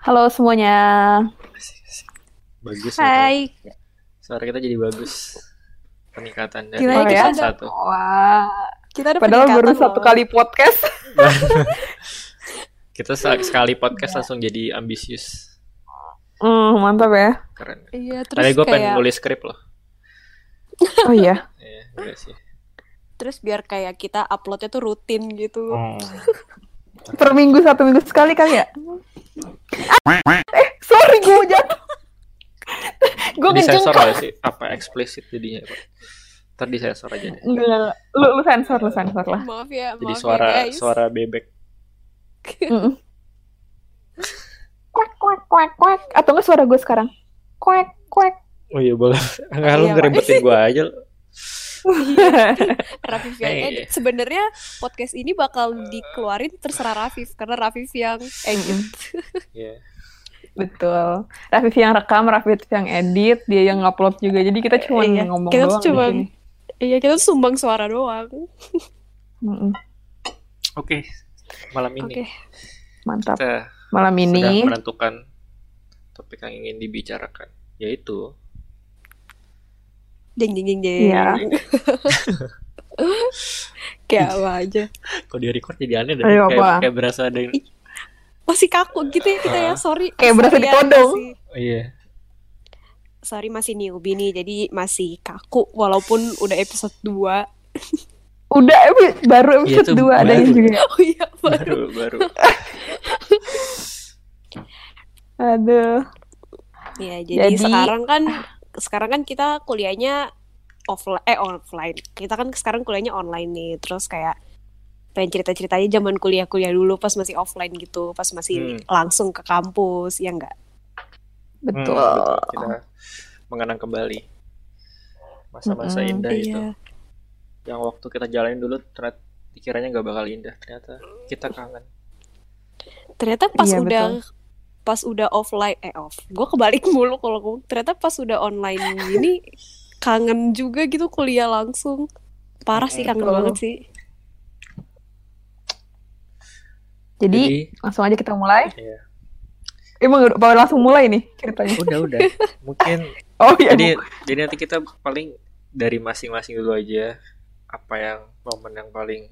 Halo semuanya. Bagus ya, Hai. Suara kita jadi bagus. Peningkatan dari episode ada- satu. Wah. Kita ada Padahal baru peningkatan satu loh. kali podcast. Kita sekali podcast langsung jadi ambisius. Hmm, mantap ya. Keren. Iya, terus Tadi gue pengen kayak nulis skrip loh. Oh iya. Iya, sih. terus biar kayak kita uploadnya tuh rutin gitu. Oh. Per minggu satu minggu sekali kali ya. Ah, eh, sorry gue jatuh. gue Di sensor sih? Apa eksplisit jadinya? Pak? Ntar di sensor aja deh. Enggak. Lu, lu sensor, lu sensor lah. Maaf ya, Jadi maaf suara ya guys. suara bebek. Kuek, kuek, kuek, kuek. Atau enggak suara gue sekarang? Kuek, kuek. Oh iya boleh. Enggak lu Iya, Pak. ngerebetin gue aja. Rafif yang Hey. edit. Sebenarnya podcast ini bakal dikeluarin terserah Rafif karena Rafif yang edit. Iya. Betul. Rafif yang rekam, Rafif yang edit, dia yang upload juga. Jadi kita cuma Iya, ngomong kita doang cuman-. Iya, kita sumbang suara doang. Mm-mm. Oke. Malam ini Oke. Mantap. kita Malam sudah ini menentukan topik yang ingin dibicarakan yaitu Jeng jeng jeng jeng. Iya. Kayak apa aja. kok di record jadi aneh dan Ayo, kayak, apa? kayak berasa ada yang Masih kaku gitu ya kita ya, Ah. sorry. Kayak berasa ya, ditodong. masih- oh, iya sorry masih newbie nih jadi masih kaku walaupun udah episode 2 udah epi- baru Iya, episode itu 2 ada yang baru. juga. oh iya baru baru baru Aduh. ya jadi, Jadi- sekarang kan sekarang kan kita kuliahnya offline eh offline. Kita kan sekarang kuliahnya online nih. Terus kayak pengen cerita ceritanya zaman kuliah kuliah dulu pas masih offline gitu. Pas masih Hmm. langsung ke kampus ya enggak? Betul. Hmm, betul. kita mengenang kembali masa-masa Mm-mm, indah itu. Iya yang waktu kita jalanin dulu ternyata dikiranya nggak bakal indah. Ternyata kita kangen. Ternyata pas Iya, udah pas udah offline eh off gue kebalik mulu kalau ngomong ternyata pas udah online gini kangen juga gitu kuliah langsung parah sih kangen Betul. banget sih Jadi, jadi langsung aja kita mulai. Iya. Emang udah langsung mulai nih ceritanya? udah udah mungkin Oh iya. jadi jadi nanti kita paling dari masing-masing dulu aja apa yang momen yang paling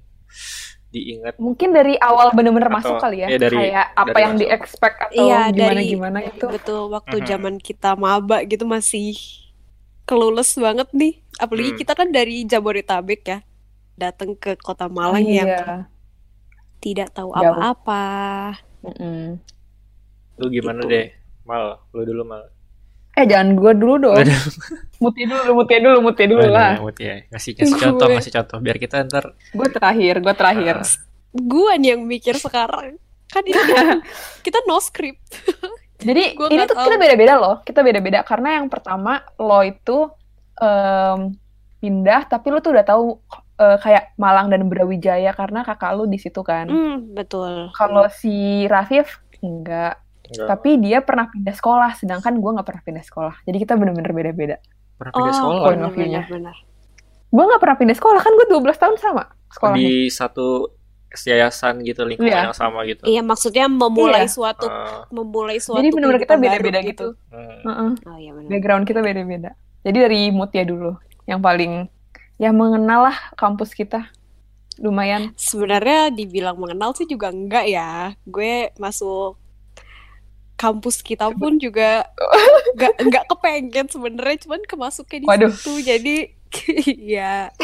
diingat Mungkin dari awal bener-bener masuk kali ya. iya, dari- Kayak apa dari yang masuk. di-expect atau Iya, gimana dari- gimana gitu. betul waktu Mhm. zaman kita maba gitu masih kelulus banget nih apalagi Hmm. kita kan dari Jabodetabek ya datang ke kota Malang yang Iya. tidak tahu apa-apa Mm-mm. lu gimana Gitu. deh mal lu dulu mal Eh jangan gue dulu dong. Muti dulu, muti dulu, muti dulu Oh, lah. iya, Mut, ya. ngasih ngasih contoh Gue. ngasih contoh biar kita ntar Gue terakhir, gue terakhir. Ah. gue nih yang mikir sekarang kan ini kan kita no script Jadi Gua ini tuh tahu. kita beda-beda loh. Kita beda-beda karena yang pertama lo itu em, pindah tapi lo tuh udah tahu eh, kayak Malang dan Brawijaya karena kakak lo di situ kan. hmm, betul Kalau si Rafif enggak, Enggak, tapi dia pernah pindah sekolah sedangkan gue nggak pernah pindah sekolah. Jadi kita bener-bener beda-beda. pernah pindah sekolah point of view-nya. Oh, benar Gue nggak pernah pindah sekolah kan gue 12 tahun sama sekolahnya. di satu yayasan gitu lingkungan Iya. yang sama gitu Iya, maksudnya memulai Iya. suatu Ah, memulai suatu Jadi bener-bener kita beda-beda gitu. hmm. Heeh. Oh iya benar. Background kita beda-beda. Jadi dari mood ya dulu yang paling ya mengenal lah kampus kita. Lumayan. Sebenarnya dibilang mengenal sih juga enggak ya. Gue masuk kampus kita pun juga enggak enggak kepengen sebenarnya cuman kemasuknya di Waduh. situ. Jadi ya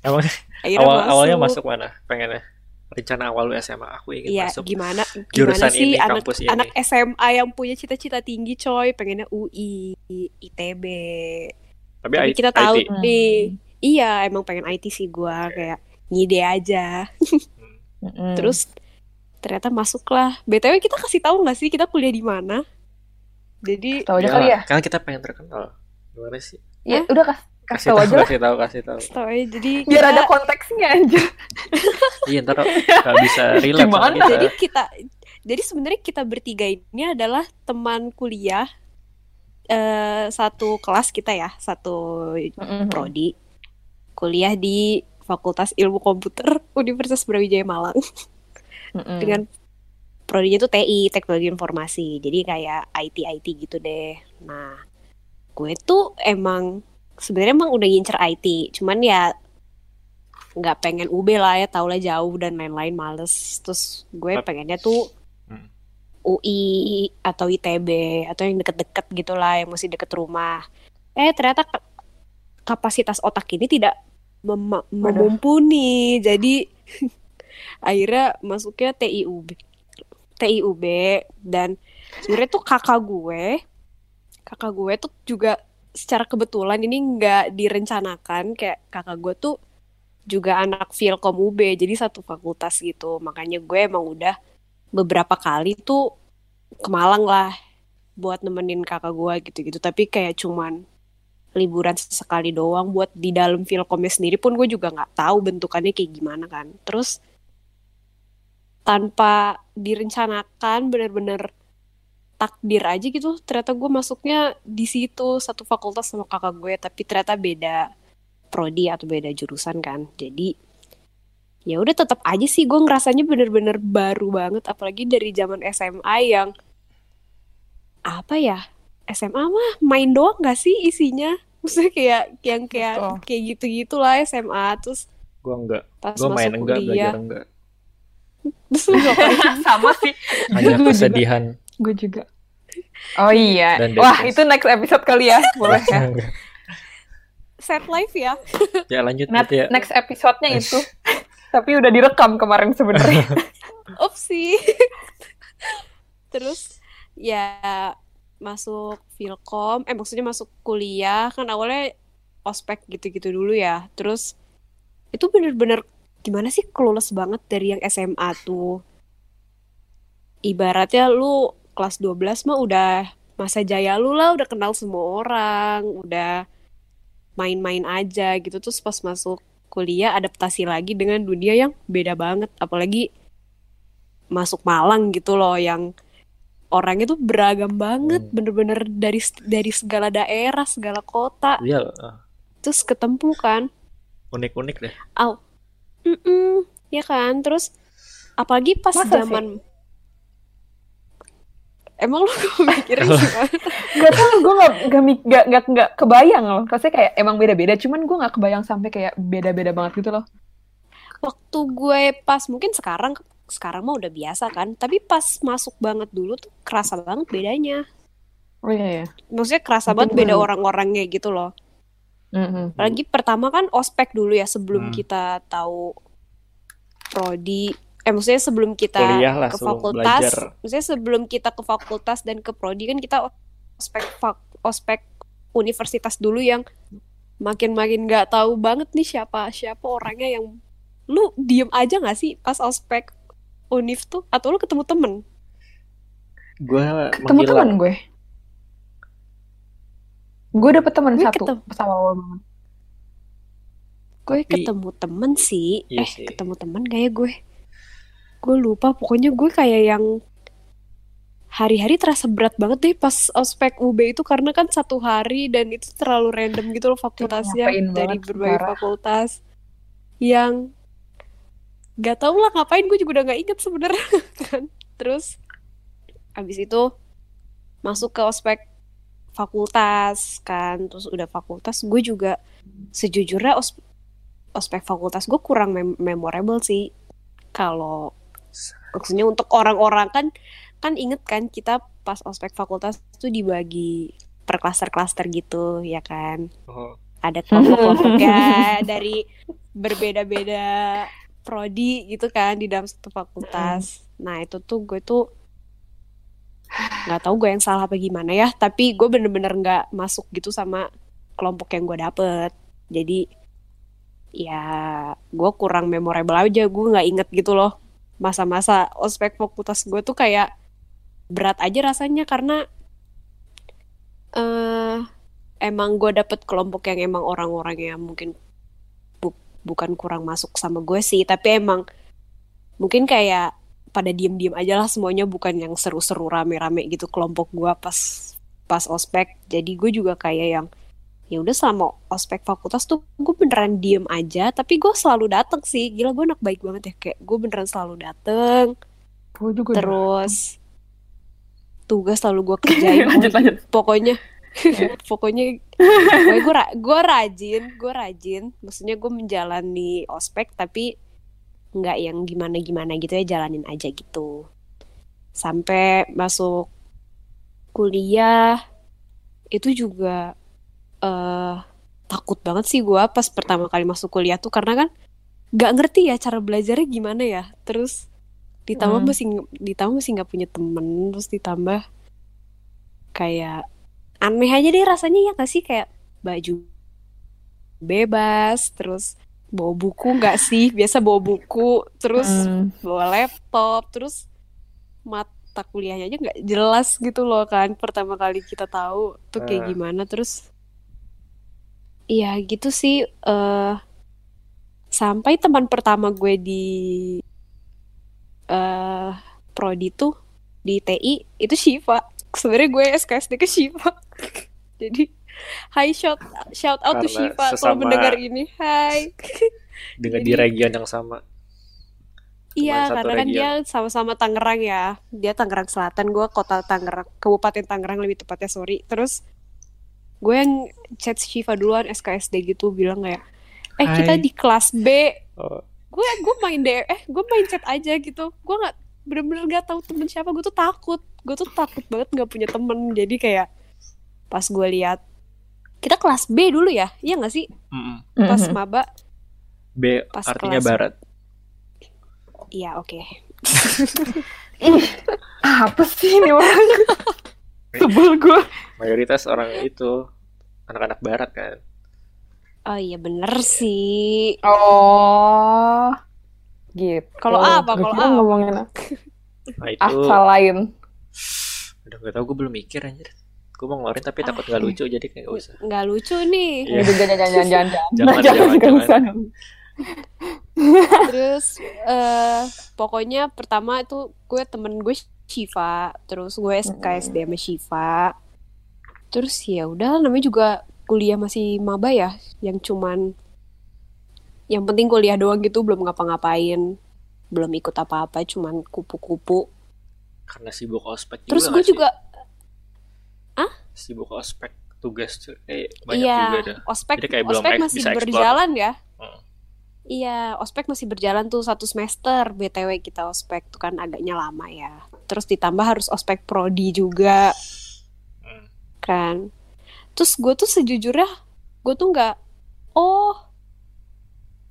emang akhirnya awal masuk. awalnya masuk mana pengennya rencana awal lu SMA aku ingin Iya, masuk gimana jurusan gimana sih ini, anak kampus ini. anak SMA yang punya cita-cita tinggi coy, pengennya UI, ITB. tapi, Tapi I- kita tahu IT. Hmm. nih, iya emang pengen IT sih gua kayak ngide aja. Hmm. Terus ternyata masuklah. BTW kita kasih tahu nggak sih kita kuliah di mana? Jadi tahu aja kali ya. kan kita pengen terkenal gimana sih Ya udah kas kasih kasih tahu aja lah. kasih tahu kasih tahu kasih tahu aja. Jadi Biar kita- ada konteksnya aja. iya ntar nggak bisa relate sama Gimana? kita jadi kita jadi sebenarnya kita bertiga ini adalah teman kuliah eh satu kelas kita ya, satu Mm-mm. prodi. Kuliah di Fakultas Ilmu Komputer Universitas Brawijaya Malang Mm-mm. dengan prodinya tuh TI teknologi informasi. Jadi kayak IT IT gitu deh. Nah gue tuh emang sebenarnya emang udah ngincer IT cuman ya nggak pengen UB lah ya tau lah jauh dan lain-lain males. Terus gue pengennya tuh Hmm. UI atau ITB atau yang deket-deket gitu lah yang masih deket rumah. Eh ternyata ka- kapasitas otak ini tidak mem- memumpuni. Jadi akhirnya masuknya TIUB TIUB dan sebenarnya tuh kakak gue kakak gue tuh juga secara kebetulan ini nggak direncanakan. Kayak kakak gue tuh juga anak Filkom UB jadi satu fakultas gitu. Makanya gue emang udah beberapa kali tuh ke Malang lah buat nemenin kakak gue gitu-gitu. Tapi kayak cuman liburan sesekali doang buat di dalam Filkomnya sendiri pun gue juga nggak tahu bentukannya kayak gimana kan. Terus tanpa direncanakan bener-bener takdir aja gitu ternyata gue masuknya di situ satu fakultas sama kakak gue tapi ternyata beda prodi atau beda jurusan kan jadi ya udah tetap aja sih gue ngerasanya bener-bener baru banget apalagi dari zaman SMA yang apa ya SMA mah main doang gak sih isinya maksudnya kayak yang kayak Betul. kayak gitu gitulah SMA terus Gue enggak. pas Gue main masuk enggak, kuliah belajar enggak. Terus lu ngapain? Sama sih. Hanya kesedihan. Gue juga. Oh iya. Dan Wah, itu next episode kali ya. Boleh ya. set life ya ya lanjut Next, berarti ya. next episode-nya itu. Tapi udah direkam kemarin sebenarnya. Upsi. Terus ya masuk Filkom, eh maksudnya masuk kuliah kan awalnya ospek gitu-gitu dulu ya. Terus itu bener-bener gimana sih clueless banget dari yang SMA tuh. Ibaratnya lu kelas 12 mah udah masa jaya lu lah, udah kenal semua orang, udah main-main aja gitu. Terus pas masuk kuliah adaptasi lagi dengan dunia yang beda banget apalagi masuk Malang gitu loh yang orangnya tuh beragam banget Hmm. bener-bener dari dari segala daerah segala kota Iya, terus ketemu kan unik-unik deh. Au. Mm-mm, ya kan terus apalagi pas Masa sih? zaman emang lu mikirnya gimana? Gak tau, gue gak, gak, gak, gak, gak kebayang loh. Rasanya kayak emang beda-beda, cuman gue gak kebayang sampai kayak beda-beda banget gitu loh. waktu gue pas mungkin sekarang sekarang mah udah biasa kan tapi pas masuk banget dulu tuh kerasa banget bedanya Oh iya, iya. maksudnya kerasa Mungkin banget beda orang-orangnya gitu loh Mhm. Apalagi pertama kan ospek dulu ya sebelum Hmm. kita tahu prodi. Eh maksudnya sebelum kita Kuliah lah, ke sebelum fakultas, belajar. maksudnya sebelum kita ke fakultas dan ke prodi kan kita ospek fak- ospek universitas dulu yang makin-makin nggak tahu banget nih siapa siapa orangnya yang lu diem aja nggak sih pas ospek univ tuh atau lu ketemu temen? Gue Ketemu teman gue. Gue dapet teman satu ketemu- pas awal-awal banget. Gue ketemu temen sih, Iya eh sih. ketemu temen kayak gue. Gue lupa, pokoknya gue kayak yang hari-hari terasa berat banget deh pas ospek UB itu karena kan satu hari dan itu terlalu random gitu loh fakultasnya ngapain dari berbagai parah. fakultas yang gak tau lah ngapain gue juga udah gak inget sebenarnya kan. Terus abis itu masuk ke ospek fakultas kan, terus udah fakultas gue juga sejujurnya os- ospek fakultas gue kurang mem- memorable sih. Kalau maksudnya untuk orang-orang kan kan inget kan kita pas ospek fakultas tuh dibagi per klaster-klaster gitu ya kan? Oh, ada kelompok-kelompoknya dari berbeda-beda prodi gitu kan di dalam satu fakultas. Nah itu tuh gue tuh nggak tahu gue yang salah apa gimana ya tapi gue bener-bener nggak masuk gitu sama kelompok yang gue dapet. Jadi ya gue kurang memorable aja gue nggak inget gitu loh. Masa-masa ospek fakultas gue tuh kayak berat aja rasanya karena eh emang gue dapet kelompok yang emang orang-orang yang mungkin bu- bukan kurang masuk sama gue sih. Tapi emang mungkin kayak pada diem-diem aja lah semuanya bukan yang seru-seru rame-rame gitu kelompok gue pas pas ospek jadi gue juga kayak yang ya udah selama ospek fakultas tuh gue beneran diem aja tapi gue selalu dateng sih gila gue anak baik banget ya kayak gue beneran selalu dateng Gue juga. terus tugas selalu gue kerjain lanjut lanjut. pokoknya Iya. pokoknya pokoknya gue ra- gue rajin gue rajin maksudnya gue menjalani ospek tapi nggak yang gimana gimana gitu ya jalanin aja gitu. Sampai masuk kuliah itu juga eh takut banget sih gue pas pertama kali masuk kuliah tuh karena kan nggak ngerti ya cara belajarnya gimana ya. Terus ditambah Hmm. masih ditambah masih nggak punya temen terus ditambah kayak aneh aja deh rasanya ya gak sih? Kayak baju bebas terus bawa buku nggak sih biasa bawa buku terus Hmm. bawa laptop terus mata kuliahnya aja nggak jelas gitu loh kan pertama kali kita tahu tuh kayak Ah. gimana terus iya gitu sih eh sampai teman pertama gue di eh prodi tuh di TI itu Shiva sebenarnya gue SKSD ke Shiva jadi Hai shout shout out to Karena Shiva kalau mendengar ini Hai dengan Jadi- di region yang sama Iya, karena kan dia sama-sama Tangerang ya. Dia Tangerang Selatan, gue kota Tangerang, Kabupaten Tangerang lebih tepatnya, sorry. Terus gue yang chat Shiva duluan SKSD gitu bilang kayak, eh kita Hai. di kelas B. oh, Gue gue main deh, eh gue main chat aja gitu. Gue nggak bener-bener gak tahu temen siapa. Gue tuh takut, gue tuh takut banget nggak punya temen. Jadi kayak pas gue lihat kita kelas B dulu ya, iya nggak sih? mm-mm. Pas maba, B Pas artinya kelas. barat iya oke. Apa sih ini orang? Sebel gue. mayoritas orang itu anak-anak barat kan Oh iya bener sih. Oh. Gitu. Kalau apa? Kalau apa? ngomongin nah itu asal lain. udah gak tau gue belum mikir anjir gue mau ngeluarin tapi takut nggak lucu jadi kayak gak usah nggak lucu nih. Iya. Gitu, jangan, jangan, jangan, jangan, Jangan, jangan, jangan. usah. Terus eh pokoknya pertama itu gue temen gue Shiva, terus gue SKSD sama Shiva. Terus ya udah namanya juga kuliah masih maba ya, yang cuman yang penting kuliah doang gitu belum ngapa-ngapain, belum ikut apa-apa, cuman kupu-kupu. karena sibuk ospek Terus juga gue juga sibuk ospek tugas tuh eh banyak iya, juga dah ospek Jadi kayak belum ospek ek- masih bisa explore. berjalan ya. Hmm. Iya, ospek masih berjalan tuh satu semester. BTW kita ospek tuh kan agaknya lama ya. Terus ditambah harus ospek prodi juga Hmm. kan. Terus gue tuh sejujurnya gue tuh nggak oh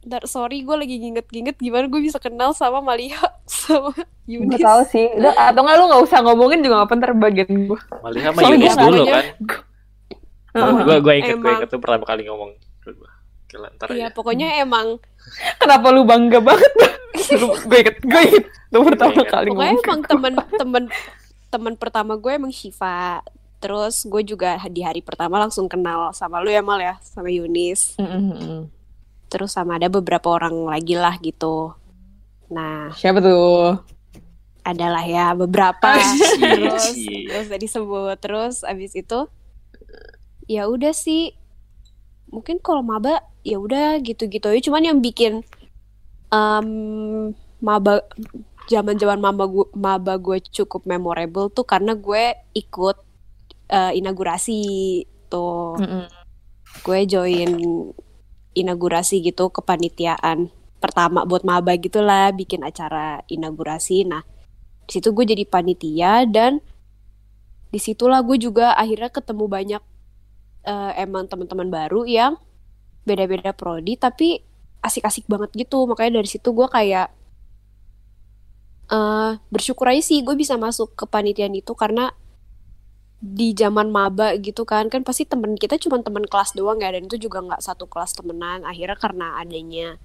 Ntar, sorry gue lagi nginget-nginget gimana gue bisa kenal sama Malia sama Yunis. Gak tau sih. Udah, atau nggak lu nggak usah ngomongin juga nggak penting bagian gue. malah sama dia dulu namanya- kan gue gue inget gue inget tuh pertama kali ngomong Gila, ntar Iya, aja pokoknya emang Kenapa lu bangga banget? gue inget, gue inget. Lu pertama kali pokoknya ngomong. emang temen-temen temen pertama gue emang Shiva. Terus gue juga di hari pertama langsung kenal sama lu ya Mal ya, sama Yunis. Mm-mm. Terus sama ada beberapa orang lagi lah gitu. Nah, Siapa tuh? adalah ya beberapa. Cie, terus terus tadi sebut terus abis itu ya udah sih mungkin kalau maba ya udah gitu-gitu aja cuman yang bikin em maba zaman-zaman maba gue maba gue cukup memorable tuh karena gue ikut eh, inaugurasi tuh Mm-mm. gue join inaugurasi gitu kepanitiaan pertama buat maba gitulah bikin acara inaugurasi. Nah di situ gue jadi panitia dan di situlah gue juga akhirnya ketemu banyak eh, emang teman-teman baru yang beda-beda prodi tapi asik-asik banget gitu. Makanya dari situ gue kayak eh bersyukur aja sih gue bisa masuk ke panitiaan itu karena di zaman maba gitu kan kan pasti temen kita cuma temen kelas doang ya dan itu juga nggak satu kelas temenan. Akhirnya karena adanya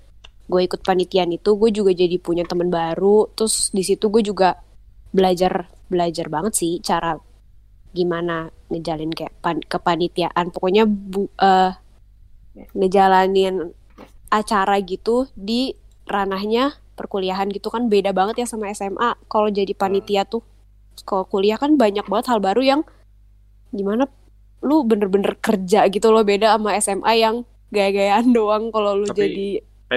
gue ikut panitiaan itu gue juga jadi punya temen baru. Terus di situ gue juga belajar belajar banget sih cara gimana ngejalin kayak pan- kepanitiaan. Pokoknya bu eh, ngejalanin acara gitu di ranahnya perkuliahan gitu kan beda banget ya sama SMA kalau jadi panitia tuh kalau kuliah kan banyak banget hal baru yang gimana lu bener-bener kerja gitu loh beda sama SMA yang gaya-gayaan doang kalau lu Tapi jadi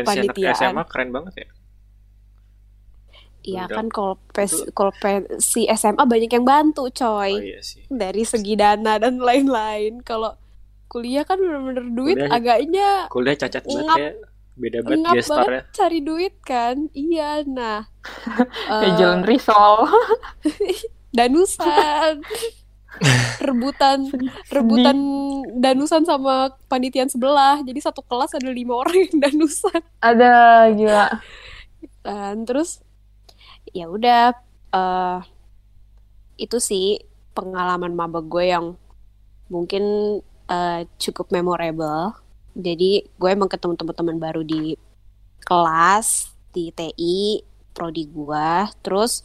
panitiaan. SMA keren banget ya Iya kan kalau pes si SMA banyak yang bantu Oh coy iya sih. dari segi dana dan lain-lain. Kalau kuliah kan bener-bener duit Kuliah- agaknya Kuliah cacat banget Ngap. ya. Beda banget ngap ya. banget cari duit kan. Iya nah. Kayak Eh, jalan risol. danusan rebutan rebutan danusan sama panitian sebelah. Jadi satu kelas ada lima orang yang danusan. Ada gila. dan terus ya udah eh itu sih pengalaman maba gue yang mungkin eh, cukup memorable. Jadi gue emang ketemu teman-teman baru di kelas di TI prodi gue. Terus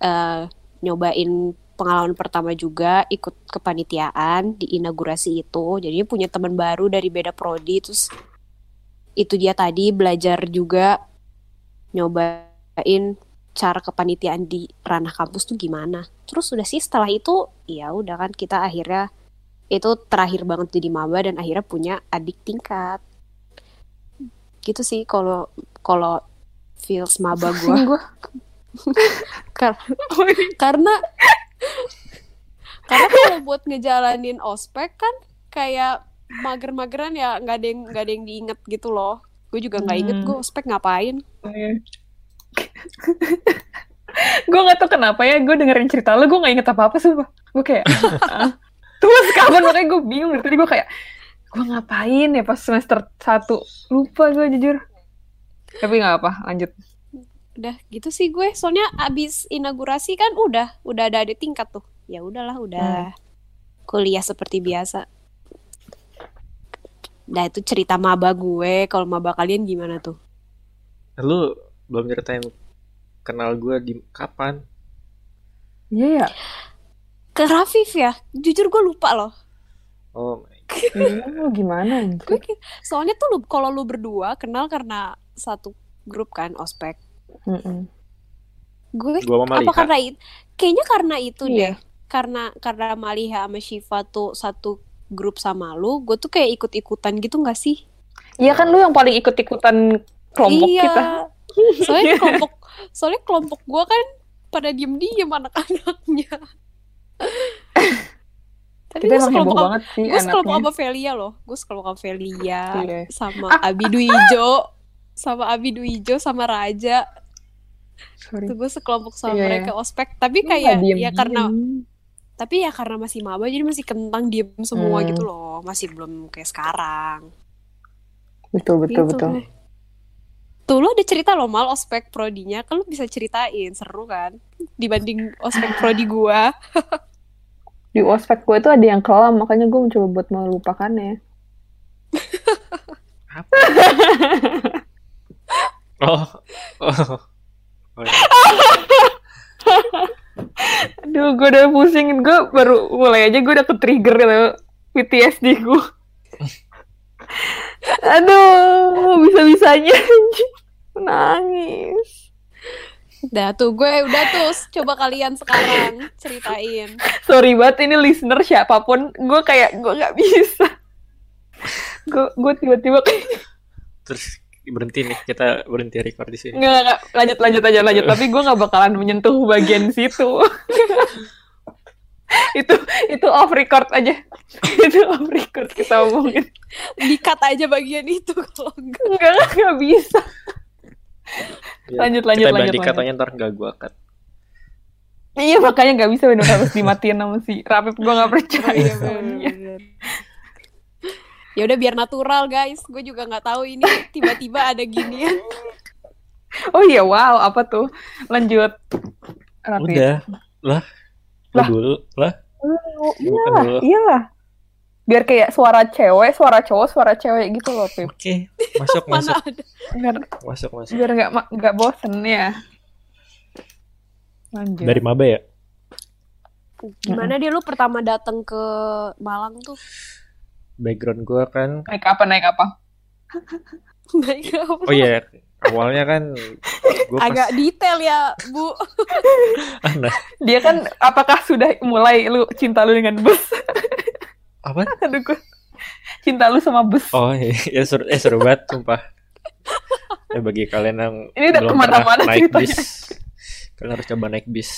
eh, nyobain pengalaman pertama juga ikut kepanitiaan di inaugurasi itu jadi punya teman baru dari beda prodi terus itu dia tadi belajar juga nyobain cara kepanitiaan di ranah kampus tuh gimana. Terus udah sih setelah itu ya udah kan kita akhirnya itu terakhir banget jadi maba dan akhirnya punya adik tingkat. Gitu sih kalau kalau feels maba Gue Kar- karena karena kalau buat ngejalanin ospek kan kayak mager-mageran ya nggak ada yang nggak ada yang diinget gitu loh. Gue juga nggak inget Hmm. gue ospek ngapain. gue gak tau kenapa ya gue dengerin cerita lo gue gak inget apa apa sumpah gue kayak "Ah." terus kapan makanya gue bingung dari tadi gue kayak gue ngapain ya pas semester 1 lupa gue jujur tapi nggak apa lanjut udah gitu sih gue. Soalnya abis inaugurasi kan udah udah ada adik tingkat tuh. Ya udahlah udah. Kuliah seperti biasa. Nah itu cerita maba gue. Kalau maba kalian gimana tuh? Lu belum ceritain kenal gue di kapan? iya ya ke Rafif ya? Jujur gue lupa loh. Oh my Iya, gimana gue soalnya tuh lu kalau lu berdua kenal karena satu grup kan ospek Mm-mm. gue Gua sama apa karena itu kayaknya karena itu Iya. deh karena karena Maliha sama Shiva tuh satu grup sama lu gue tuh kayak ikut-ikutan gitu gak sih Iya kan lu yang paling ikut-ikutan kelompok iya. kita. Soalnya kelompok soalnya kelompok gua kan pada diem-diem anak-anaknya. Tapi Kita gue emang heboh sekelompok sama, banget sih gue sekelompok sama Velia loh. Gue sekelompok sama Velia Iya. sama Abi Duijo sama Abi Duijo sama Raja. Sorry. Tuh gue sekelompok sama Iya, mereka ospek. Tapi kayak ya diem-diem. karena tapi ya karena masih maba jadi masih kentang diem semua Hmm. gitu loh. Masih belum kayak sekarang. betul betul Gitu betul. deh. Tuh lo ada cerita lo mal ospek prodinya kan lo bisa ceritain seru kan dibanding ospek prodi gua Di ospek gue itu ada yang kelam makanya gue mencoba buat melupakannya. Apa? Oh. Oh. Oh, iya. Aduh, gue udah pusing. Gue baru mulai aja gue udah ke-trigger gitu. PTSD gue. Aduh, bisa-bisanya anjing. Nangis. Dah tuh gue udah tuh coba kalian sekarang ceritain Sorry banget ini listener siapa pun. Gue kayak, gue gak bisa. Gue gue tiba-tiba kayak, Terus berhenti nih, kita berhenti record di sini. nggak, nggak, nggak. lanjut, lanjut aja, lanjut. Tapi gue gak bakalan menyentuh bagian situ. itu itu off record aja. itu off record kita omongin. dikat aja bagian itu kalau enggak Enggak, enggak bisa. Ya, Lanjut, lanjut, kita lanjut, lanjut. katanya ntar gak gua cut. Iya makanya nggak bisa bener harus dimatiin sama si Rapip gue nggak percaya Iya. Ya udah biar natural guys gue juga nggak tahu ini tiba-tiba ada ginian Oh iya wow apa tuh lanjut Rapip. Udah. Lah. Lah. dulu. Lah. Oh, iyalah, iyalah. Biar kayak suara cewek, suara cowok, suara cewek gitu loh Pip. Oke. Masuk, mana masuk. ada Biar Masuk, masuk. biar nggak nggak bosen ya. Lanjut. Dari Maba ya? gimana dia lu pertama datang ke Malang tuh Background gua kan naik apa naik apa? Naik apa? Oh iya, awalnya kan gue pas agak detail ya bu Nah, Dia kan apakah sudah mulai lu cinta lu dengan bus? apa? Aduh gue cinta lu sama bus. Oh iya, ya seru, eh seru banget sumpah. Ya bagi kalian yang Ini udah belum pernah naik ceritanya. bis, kalian harus coba naik bis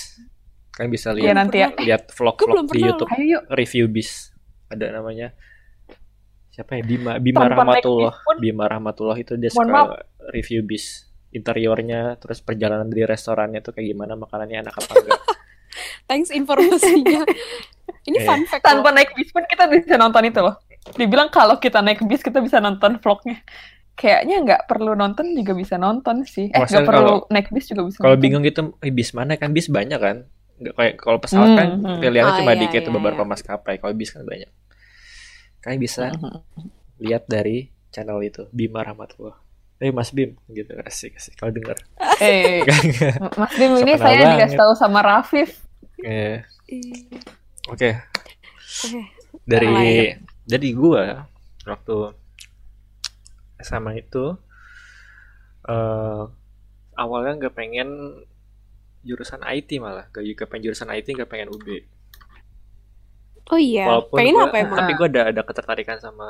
kalian bisa Iya lihat nanti ya. lihat Gue belum vlog-vlog di YouTube Ayo yuk. review bis ada namanya siapa ya Bima Bima Tanpa Rahmatullah pun- Bima Rahmatullah itu dia suka maaf. review bis interiornya terus perjalanan dari restorannya tuh kayak gimana makanannya enak apa enggak Thanks informasinya. Ini Iya. fun fact Tanpa loh. naik bis pun kita bisa nonton itu loh. Dibilang kalau kita naik bis kita bisa nonton vlognya. Kayaknya nggak perlu nonton juga bisa nonton sih. Eh nggak perlu kalau- naik bis juga bisa. kalau nonton. bingung gitu eh, bis mana kan bis banyak kan nggak kayak kalau pesawat kan Hmm, hmm. pilihannya Oh, cuma iya, dikit iya, beberapa iya. maskapai kalau bis kan banyak kalian bisa lihat dari channel itu Bima Rahmatullah. Eh Mas Bim gitu. Asik asik. Kalau dengar Eh, Mas Bim ini saya dikasih tahu sama Rafif. Eh, Ih, oke. Oke. dari Lain. dari gua waktu SMA itu eh awalnya nggak pengen jurusan IT malah. Gak juga pengen jurusan IT nggak pengen UB Oh iya, walaupun pengen gua, apa emang? tapi gua ada ada ketertarikan sama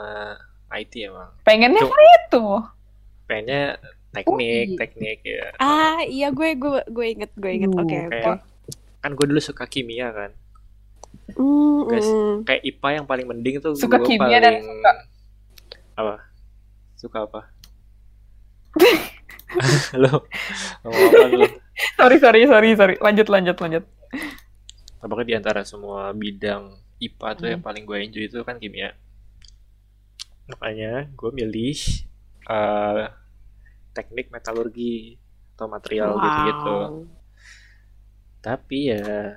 IT emang Pengennya Tuh. itu. pengennya teknik UI. teknik ya Ah iya gue gue gue inget gue inget. Uh, Oke oke. kayak kan gue dulu suka kimia kan Hmm, Guys. hmm. kayak IPA yang paling mending tuh Suka gua kimia paling... dan suka- apa suka apa lo ngomong apa lu Sorry sorry sorry sorry. Lanjut lanjut lanjut. apakah di antara semua bidang IPA tuh Hmm. yang paling gue enjoy itu kan kimia makanya gue milih eh, teknik metalurgi atau material gitu-gitu Wow. tapi ya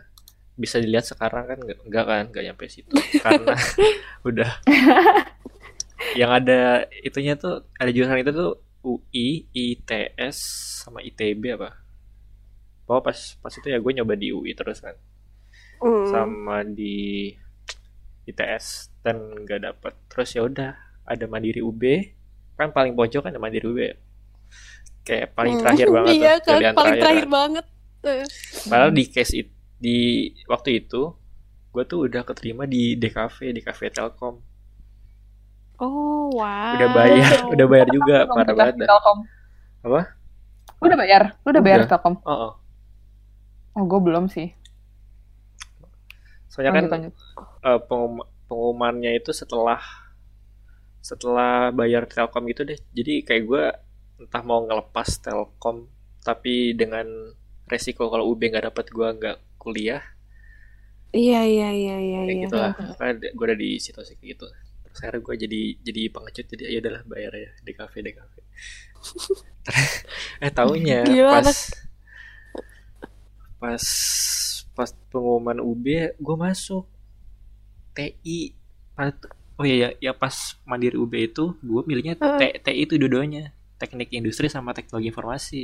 bisa dilihat sekarang kan nggak nggak kan nggak nyampe situ karena udah yang ada itunya tuh ada jurusan itu tuh UI, ITS sama ITB apa? Pokoknya pas pas itu ya gue nyoba di UI terus kan Hmm. sama di ITS dan nggak dapet terus ya udah ada Mandiri UB kan paling pojok kan ada Mandiri UB ya. kayak paling Hmm, terakhir banget Iya tuh kan, pilihan paling terakhir terakhir kan. banget. Padahal di case it, di waktu itu gue tuh udah keterima di DKV di Cafe Telkom Oh wow. udah bayar udah bayar juga Belum parah banget. Telkom. Apa? Udah bayar? Lu udah bayar Udah. Telkom? Oh, oh. Oh, gue belum sih. Soalnya kan Lanjut, lanjut. eh, pengum- pengumumannya itu setelah setelah bayar Telkom gitu deh jadi kayak gue entah mau ngelepas Telkom tapi dengan resiko kalau UB nggak dapet gue nggak kuliah Iya iya iya iya. kayak iya. gitu lah Mhm. Makanya gue udah di situasi kayak gitu terus akhirnya gue jadi jadi pengecut jadi ya udahlah bayar ya di kafe di kafe eh taunya Gila, pas anak. Pas pas pengumuman UB gue masuk TI Pas- oh iya ya, ya pas mandiri UB itu gue milihnya. T- TI itu dua-duanya teknik industri sama teknologi informasi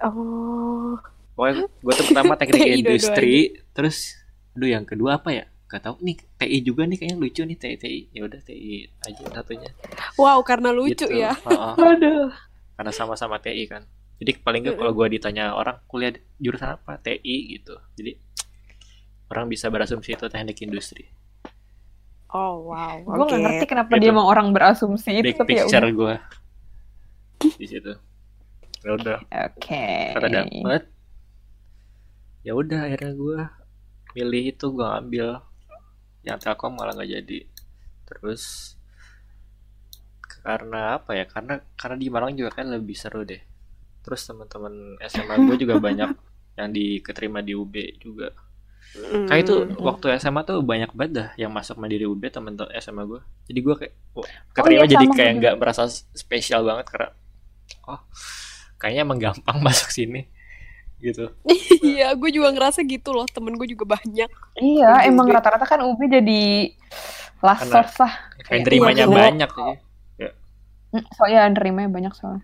Oh. pokoknya gue tuh pertama teknik industri terus aduh yang kedua apa ya gak tau nih TI juga nih kayaknya lucu nih TI TI ya udah TI aja satunya Wow karena lucu Gitu. ya. Heeh. Aduh. karena sama-sama TI kan jadi paling nggak kalau gue ditanya orang kuliah jurusan apa? TI gitu. Jadi orang bisa berasumsi itu teknik industri. Oh wow. Gue Oke. gak ngerti kenapa Gitu. dia emang orang berasumsi itu, big tapi ya picture udah. gue di situ. Ya udah. Oke. kata dapet. Ya udah akhirnya gue milih itu gue ambil. Yang telkom malah nggak jadi. Terus karena apa ya? Karena karena di Malang juga kan lebih seru deh terus teman-teman SMA gue juga banyak yang diketerima di UB juga Hmm. kayak itu waktu SMA tuh banyak banget dah yang masuk mandiri UB temen temen SMA gue jadi gue kayak wah, keterima iya, jadi kayak nggak merasa spesial banget karena oh kayaknya emang gampang masuk sini gitu Iya, gue juga ngerasa gitu loh. Temen gue juga banyak. Iya, emang rata-rata kan UB jadi last source lah. kayak terimanya iya. banyak jadi Hmm, Soalnya yang nerimanya banyak soalnya.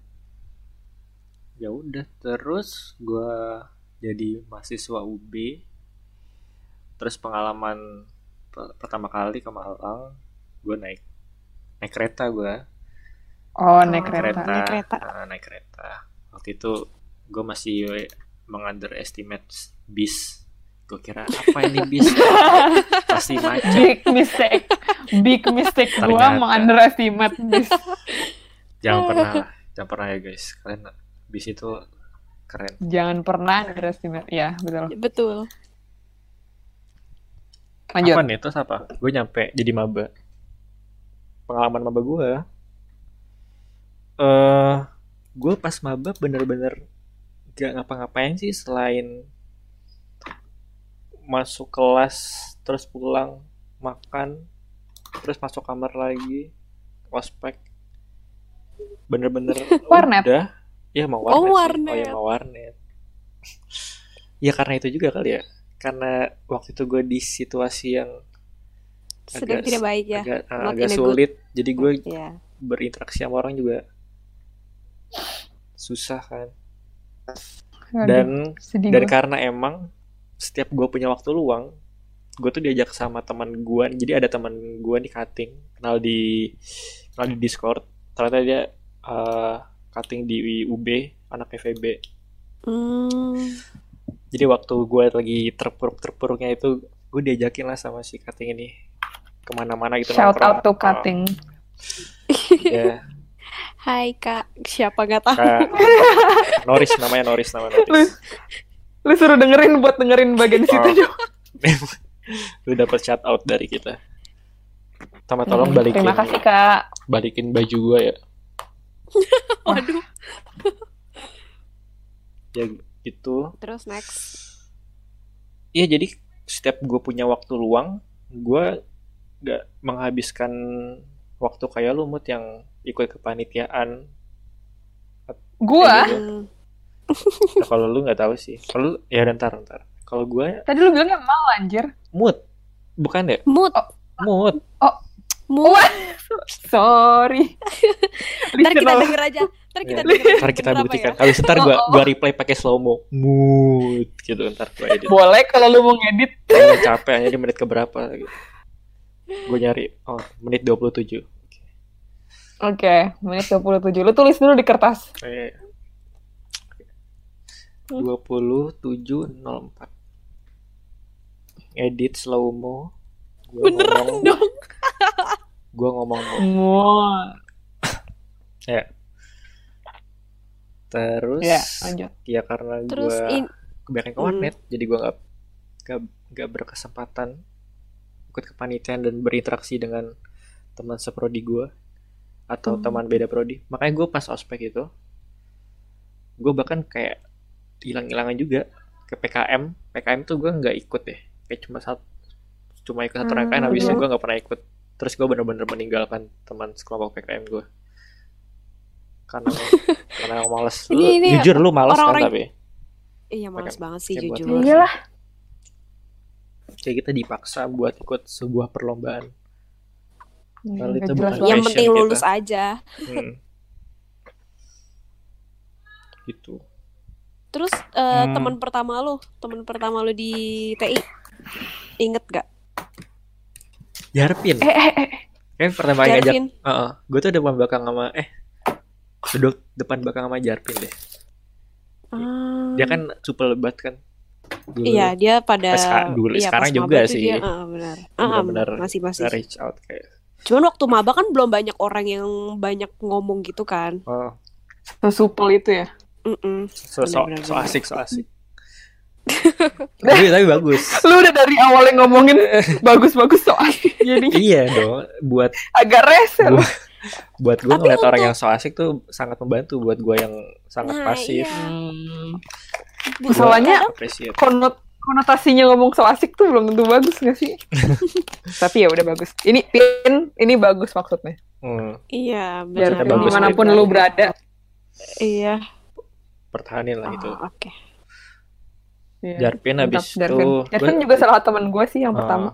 Ya udah terus gue jadi mahasiswa UB terus pengalaman pe- pertama kali ke Malang gue naik naik kereta gue Oh, naik Oh, kereta. Naik kereta. Nah, naik kereta waktu itu gue masih mengunderestimate bis gue kira apa ini bis pasti macet Big mistake. Big mistake gua Ternyata. meng-underestimate this. jangan pernah jangan pernah ya guys kalian bis itu keren Jangan pernah underestimate. Ya, betul. Betul. Lanjut. apa nih terus apa gue nyampe jadi maba pengalaman maba gue eh gue pas maba bener-bener gak ngapa-ngapain sih selain masuk kelas terus pulang makan terus masuk kamar lagi ospek bener-bener Warnet? udah ya mau warnet Oh, sih. oh warnet. ya mau warnet ya karena itu juga kali ya karena waktu itu gue di situasi yang Sedang Agak- tidak baik ya. agak, uh, agak a good- sulit jadi gue Iya. berinteraksi sama orang juga susah kan Aduh, dan sedih dan gua. karena emang setiap gue punya waktu luang gue tuh diajak sama teman gue jadi ada teman gue nih cutting kenal di kenal di discord ternyata dia uh, cutting di UB anak FEB Hmm. jadi waktu gue lagi terpuruk terpuruknya itu gue diajakin lah sama si cutting ini ke mana-mana gitu Shout nongkrong. out to Uh, cutting. ya Hai kak, siapa nggak tahu? kayak Noris namanya Noris nama Lu, Noris lu suruh dengerin buat dengerin bagian situ Oh. dong. lu dapat shout out dari kita sama tolong Hmm, balikin Terima kasih kak. balikin baju gue ya Waduh. ya gitu. Terus next. Iya jadi setiap gue punya waktu luang gue gak menghabiskan waktu kayak lu mut yang ikut kepanitiaan. Gua, Gitu. Nah, kalau lu nggak tahu sih. Kalau ya ntar ntar kalau gue tadi lu bilangnya mau anjir. mood bukan ya? Mood, mood mood. Sorry. Ntar kita Listener. denger aja. Ntar kita denger. ntar kita buktikan ya? habis ntar gue oh. gua reply pakai slow mo mood gitu ntar gue edit Boleh kalau lu mau ngedit. Kalau capek jadi menit keberapa gitu. gue nyari oh menit 27 Oke, menit 27. Lu tulis dulu di kertas. Eh, 2704 edit slow mo gua Beneran ngomong, dong. Gua ngomong mo. Semua. ya terus Ya, lanjut. ya karena Terus gua in, kebanyakan ke Hmm. warnet jadi gua nggak nggak nggak berkesempatan ikut kepanitiaan dan berinteraksi dengan teman seprodi gua atau Hmm. teman beda prodi makanya gua pas ospek itu gua bahkan kayak hilang-hilangan juga ke PKM PKM tuh gua nggak ikut deh kayak cuma satu cuma ikut satu Hmm, rangkaian habis itu iya. gua nggak pernah ikut terus gua bener-bener meninggalkan teman sekelompok PKM gua karena karena males lu, Ini- ini jujur lu males kan orang-orang- tapi iya males Pakai- banget sih buat jujur. lu. Iyalah. kayak kita dipaksa buat ikut sebuah perlombaan Kalau Nggak itu bukan. Yang penting kita. lulus aja. hmm. gitu Terus eh, Hmm. teman pertama lu, teman pertama lu di TI, inget gak? Jarpin Eh, eh, eh. eh pertama kali ngajak Jarvin. gue tuh depan belakang sama eh duduk depan belakang sama Jarpin deh Ah. dia kan super lebat kan dulu Iya, dia pada Eh, seka- dulu, iya, sekarang pas juga sih. Dia, ah, benar. Ah, ah, Benar-benar masih masih. reach out kayak Cuman waktu maba kan belum banyak orang yang banyak ngomong gitu kan. oh Sesupel itu ya. Mm-mm. so, so, Benar-benar. so asik so asik tapi tapi bagus Lu udah dari awalnya ngomongin bagus-bagus soal jadi iya dong buat agak rese lu. buat gue ngeliat orang untuk- yang so asik tuh sangat membantu buat gue yang sangat Nah, pasif iya. Hmm. Masalahnya- Konot konotasinya ngomong so asik tuh belum tentu bagus gak sih? Tapi ya udah bagus. Ini pin, ini bagus maksudnya. hmm, Iya, Biar di mana pun lu berada. Iya. pertahanin lah Oh, itu Oke. Iya. Jarpin habis Jarvin. itu Jarvin gua- juga salah teman gue sih yang Ah. pertama.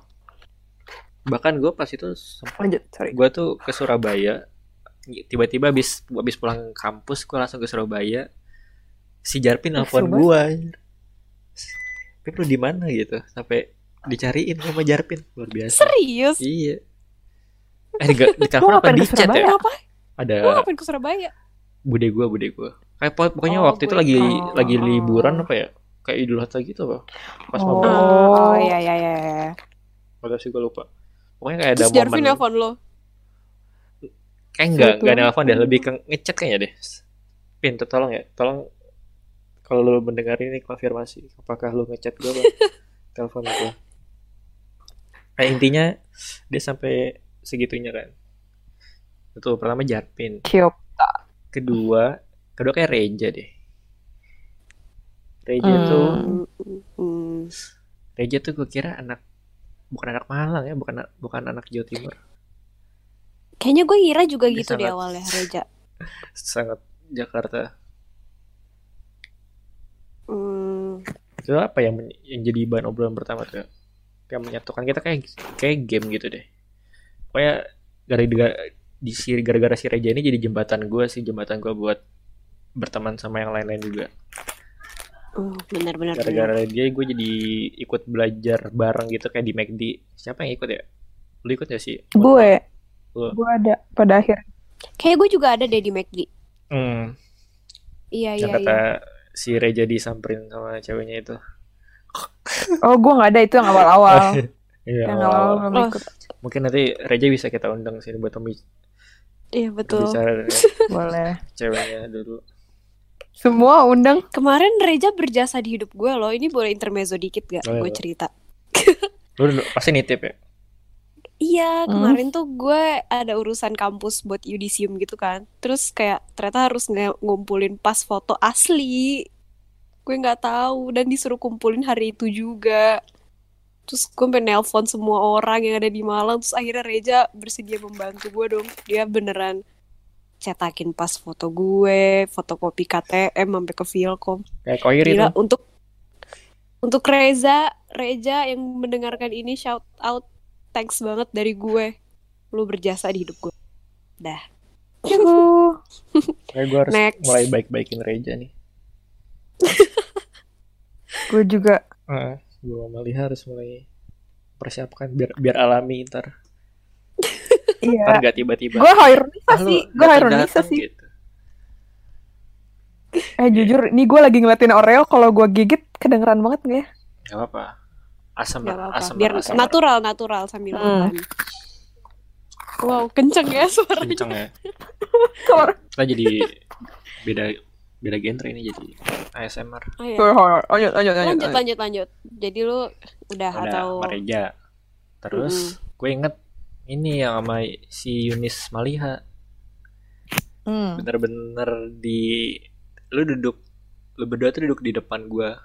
bahkan gue pas itu Lanjut, sorry. gue tuh ke Surabaya tiba-tiba habis habis pulang kampus gue langsung ke Surabaya si Jarpin nelfon gue Pip lu di mana gitu sampai dicariin sama Jarpin luar biasa Serius? iya eh di, di telepon apa ngapain di chat ya Kenapa? ada Lu ngapain ke Surabaya? bude gue bude gue kayak po- pokoknya Oh, waktu itu lagi Oh. lagi liburan apa ya kayak idul adha gitu apa pas Oh. mau Oh, iya iya iya. iya. Ada sih gue lupa. Pokoknya kayak ada Terus Jarvin momen nelfon lo. kayak enggak Situ. enggak nelfon deh. Lebih ke ngechat kayaknya deh. Pin tolong ya. Tolong kalau lu mendengar ini konfirmasi. Apakah lu ngechat gue apa telepon gue nah, intinya dia sampai segitunya kan. Itu pertama Jarpin kedua kedua kayak Reja deh Reja Hmm. tuh Hmm. Reja tuh gue kira anak bukan anak Malang ya bukan bukan anak Jawa Timur Kayaknya gue ngira juga Dia gitu di sangat- awalnya Reja. sangat Jakarta Hmm. itu apa yang yang jadi bahan obrolan pertama tuh yang menyatukan kita kayak kayak game gitu deh pokoknya gara-gara di si gara-gara si Reja ini jadi jembatan gue sih jembatan gue buat berteman sama yang lain-lain juga Oh, benar benar benar. gara-gara dia gue jadi ikut belajar bareng gitu kayak di McD siapa yang ikut ya lu ikut ya sih Gue. Lu. Gue ada pada akhir. Kayak gue juga ada deh di McD. hmm, Iya yang iya kata iya. si Reja disamperin sama ceweknya itu Oh, gue nggak ada itu yang awal-awal. Iya, yang awal-awal. Oh. ikut. mungkin nanti Reja bisa kita undang sini buat pembi- Iya betul. bicara dengan Boleh. ceweknya dulu Semua undang. Kemarin Reja berjasa di hidup gue loh. Ini boleh intermezzo dikit gak? Boleh, gue boleh. cerita. lu dulu- pasti nitip ya Iya, Hmm. kemarin tuh gue ada urusan kampus buat yudisium gitu kan. Terus kayak ternyata harus ngumpulin pas foto asli. Gue nggak tahu dan disuruh kumpulin hari itu juga. Terus gue sampai nelpon semua orang yang ada di Malang. Terus akhirnya Reja bersedia membantu gue dong. Dia beneran cetakin pas foto gue, fotokopi KTM sampai ke Vilkom. kayak Koir itu untuk untuk Reza, Reja yang mendengarkan ini shout out thanks banget dari gue. Lu berjasa di hidup gue. Dah. Yuhu. kayak gue harus Next. mulai baik-baikin Reja nih gue juga. Heeh, gue sama Liha harus mulai persiapkan biar biar alami ntar Iya. ntar gak tiba-tiba Gue Hairunisa "Ah, sih. Gue datang-datang," sih. gitu. Eh jujur, ini gue lagi ngeliatin Oreo. Kalau gue gigit, kedengeran banget nggak ya? Gak apa-apa asam Gak apa-apa. asam Biar asam natural, natural sambil Hmm. makan. Wow, kenceng ya suaranya. kenceng ya kita jadi beda beda genre ini jadi ASMR Oh, iya. lanjut, lanjut, lanjut, Lanjut, lanjut, lanjut. Jadi lu udah ada atau sama Reja terus gue inget ini yang sama si Yunis Maliha Hmm. bener-bener di lu duduk lu berdua tuh duduk di depan gua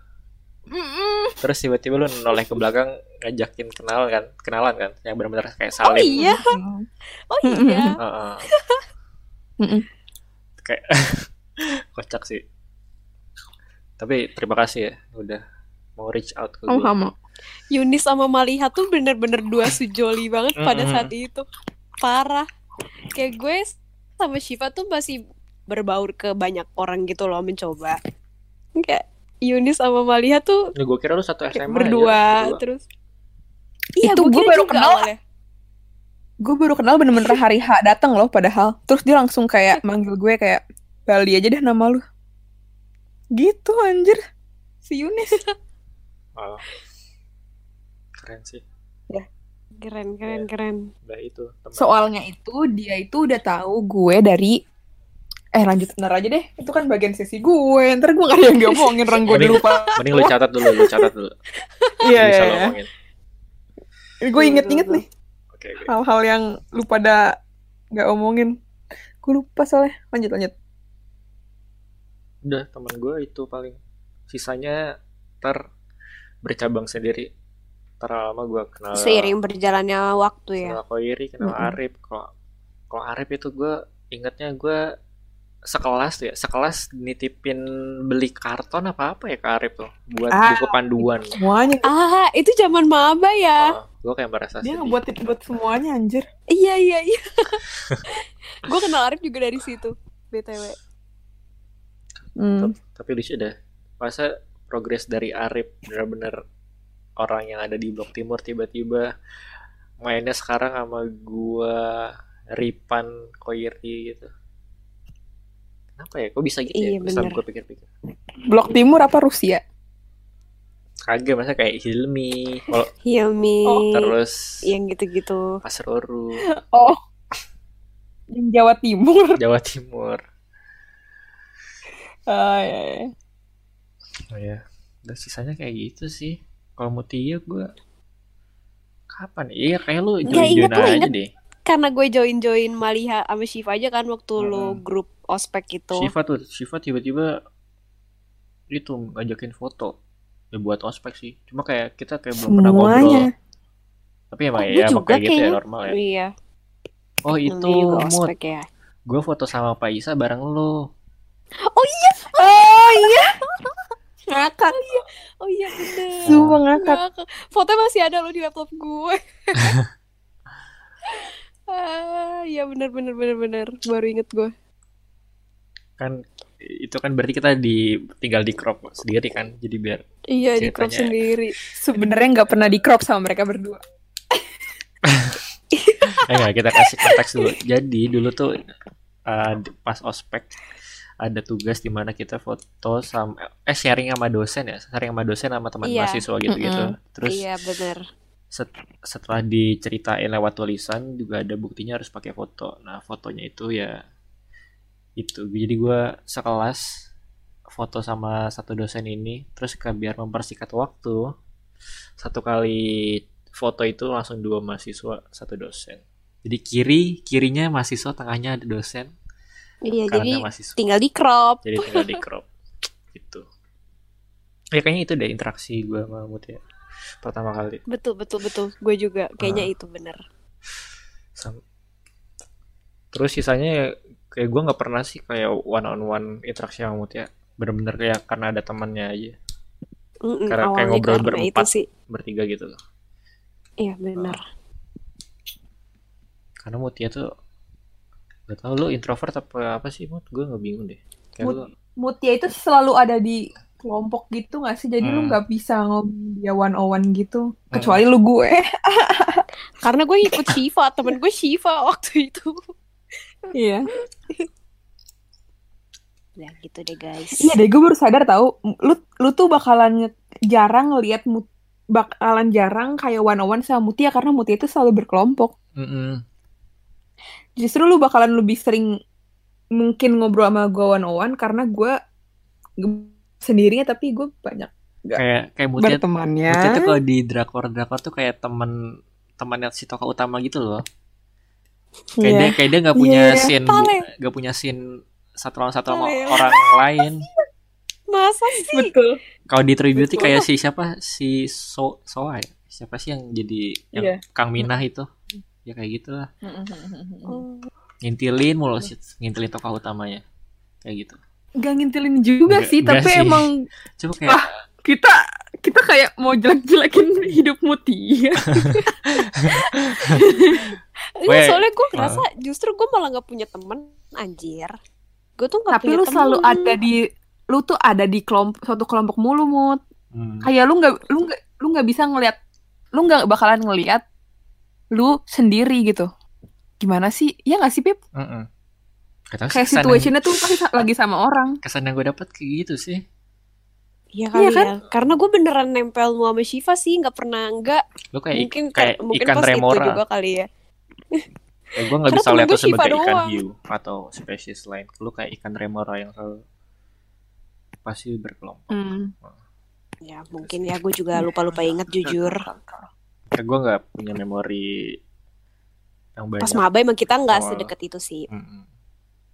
terus tiba-tiba lu noleh ke belakang ngajakin kenal kan kenalan kan yang benar-benar kayak Oh salim iya, oh iya. Heeh. Mm-mm. kayak kocak sih tapi terima kasih ya udah mau reach out ke Oh gue sama. Yunis sama Maliha tuh bener-bener dua sujoli banget pada saat itu. Parah. Kayak gue sama Shiva tuh masih berbaur ke banyak orang gitu loh mencoba. Kayak Yunis sama Maliha tuh Ini gue kira lu satu SMA berdua aja, berdua. terus. Iya, Itu gue baru kenal. awalnya. Gue baru kenal bener-bener hari H datang loh padahal. Terus dia langsung kayak manggil gue kayak Bali aja deh nama lu. Gitu anjir. Si Yunis. Oh. Keren sih. Keren, keren, keren. udah itu teman Soalnya itu dia itu udah tahu gue dari Eh lanjut ntar aja deh. Itu kan bagian sesi gue. Ntar gue gak ada yang diomongin Orang gue Mending- lupa. mending lu catat dulu lu catat dulu. Iya iya iya. ngomongin Gue inget-inget nih. Oke oke. Hal-hal yang lu pada Gak omongin. Gue lupa soalnya. Lanjut lanjut. Udah teman gue itu paling sisanya ter bercabang sendiri ntar lama gue kenal Seiring berjalannya waktu ya. kenal Koiri kenal Mm-mm. Arif kalau kalau Arif itu gue ingetnya gue sekelas tuh ya sekelas nitipin beli karton apa apa ya ke Arif tuh buat Ah. buku panduan Semuanya Ah, itu zaman maba ya. gue kayak merasa Dia sedih ngebuatin buat semuanya anjir Iya, iya, iya. gue kenal Arif juga dari situ. BTW. hmm. tapi lucu dah masa progres dari Arif bener-bener orang yang ada di Blok Timur tiba-tiba mainnya sekarang sama gua Ripan Koiri gitu. Kenapa ya? Kok bisa gitu Iya, ya bener. gue pikir-pikir. Blok Timur apa Rusia? kagak masa kayak Hilmi. Kalau Hilmi. Oh, terus yang gitu-gitu. Asroru Oh. Yang Jawa Timur. Jawa Timur. Iya, iya. oh ya udah sisanya kayak gitu sih kalau Mutia gue kapan iya kayak lu join join inget aja inget. deh Karena gue join-join Maliha sama Shiva aja kan waktu lo Mm-mm. grup ospek gitu. Shiva tuh Shiva tiba-tiba itu ngajakin foto ya buat ospek sih cuma kayak kita kayak belum pernah ngobrol Semuanya. tapi emang Oh, ya emang juga kayak gitu ya normal ya Iya. oh itu mood ya. gue foto sama Pak Isa bareng lu Oh iya. Oh iya. Ngakak. Oh iya bener. Sumpah ngakak. Ngakak. Fotonya masih ada lo di laptop gue. ah, iya bener bener bener bener. Baru inget gue. kan itu kan berarti kita di tinggal di crop sendiri kan jadi biar Iya di crop sendiri. Sebenarnya nggak pernah di crop sama mereka berdua. eh nggak, kita kasih konteks dulu jadi dulu tuh uh, pas ospek ada tugas di mana kita foto sama eh sharing sama dosen ya sharing sama dosen sama teman Iya. mahasiswa gitu-gitu. Terus Iya bener. set- setelah diceritain lewat tulisan juga ada buktinya harus pakai foto. Nah fotonya itu ya itu. Jadi gue sekelas foto sama satu dosen ini terus ke biar mempersingkat waktu satu kali foto itu langsung dua mahasiswa satu dosen. Jadi kiri kirinya mahasiswa tengahnya ada dosen Iya jadi mahasiswa tinggal di crop. jadi tinggal di crop gitu ya kayaknya itu deh interaksi gue sama Mutia pertama kali Betul betul betul. Gue juga kayaknya Ah. itu bener. Sam- Terus sisanya ya, kayak gue nggak pernah sih kayak one on one interaksi sama Mutia. Bener-bener kayak karena ada temannya aja, Mm-mm, Karena kayak ngobrol karena itu berempat. sih. bertiga gitu loh. Iya bener. Karena Mutia tuh gak tau lu introvert apa apa sih Mut? Gue nggak bingung deh. Kayak Mut- lu Mutia itu selalu ada di kelompok gitu nggak sih? Jadi lu Hmm. nggak bisa ngomong dia one on one gitu. Kecuali lu gue. Karena gue ikut Shiva, temen gue Shiva waktu itu. Iya. Ya gitu deh guys. Iya deh, gue baru sadar tahu lu lu tuh bakalan jarang ngelihat Mut- bakalan jarang kayak one on one sama Mutia karena Mutia itu selalu berkelompok. Mm-mm. Justru lu bakalan lebih sering mungkin ngobrol sama gue one on one karena gue sendirinya tapi gue banyak kayak kayak Mutia, bertemannya. Mutia tuh kalau di drakor drakor tuh kayak temen temannya si tokoh utama gitu loh. Kayak Iya. dia kayak dia nggak punya Iya, scene nggak punya scene satu lawan satu sama orang lain. Masa sih? Betul. Kalau di True Beauty Betul. kayak si siapa si So Soa ya? Siapa sih yang jadi yang Iya. Kang Minah itu? Ya kayak gitu lah. Oh, Ngintilin mulu sih, ngintilin tokoh utamanya. Kayak gitu. Gak ngintilin juga Nggak- sih, nggak tapi sih. emang Coba kayak Ah. kita kita kayak mau jelek-jelekin hidup. Enggak, Weh, soalnya gue ngerasa justru gue malah gak punya temen Anjir Gue tuh gak tapi punya lu temen selalu ada di lu tuh ada di kelompok suatu kelompok mulu mut hmm, kayak lu nggak lu nggak lu nggak bisa ngelihat lu nggak bakalan ngelihat lu sendiri gitu gimana sih ya nggak sih Pip mm-mm. Gak tau sih kayak kesan yang, tuh pasti lagi sama orang kesan yang gue dapet kayak gitu sih. Iya kali Iya kan? ya Karena gue beneran nempel mu sama Shiva sih Gak pernah enggak Lu kayak Mungkin kayak mungkin ikan pas itu remora. juga kali ya Ya, gue nggak Karena bisa lihat tuh sebagai Shiva ikan doang. hiu atau spesies lain. Lu kayak ikan remora yang selalu pasti berkelompok. Hmm. Ya mungkin ya gue juga lupa-lupa inget jujur Ya, gue nggak punya memori yang banyak. Pas maba emang kita nggak sedekat itu sih.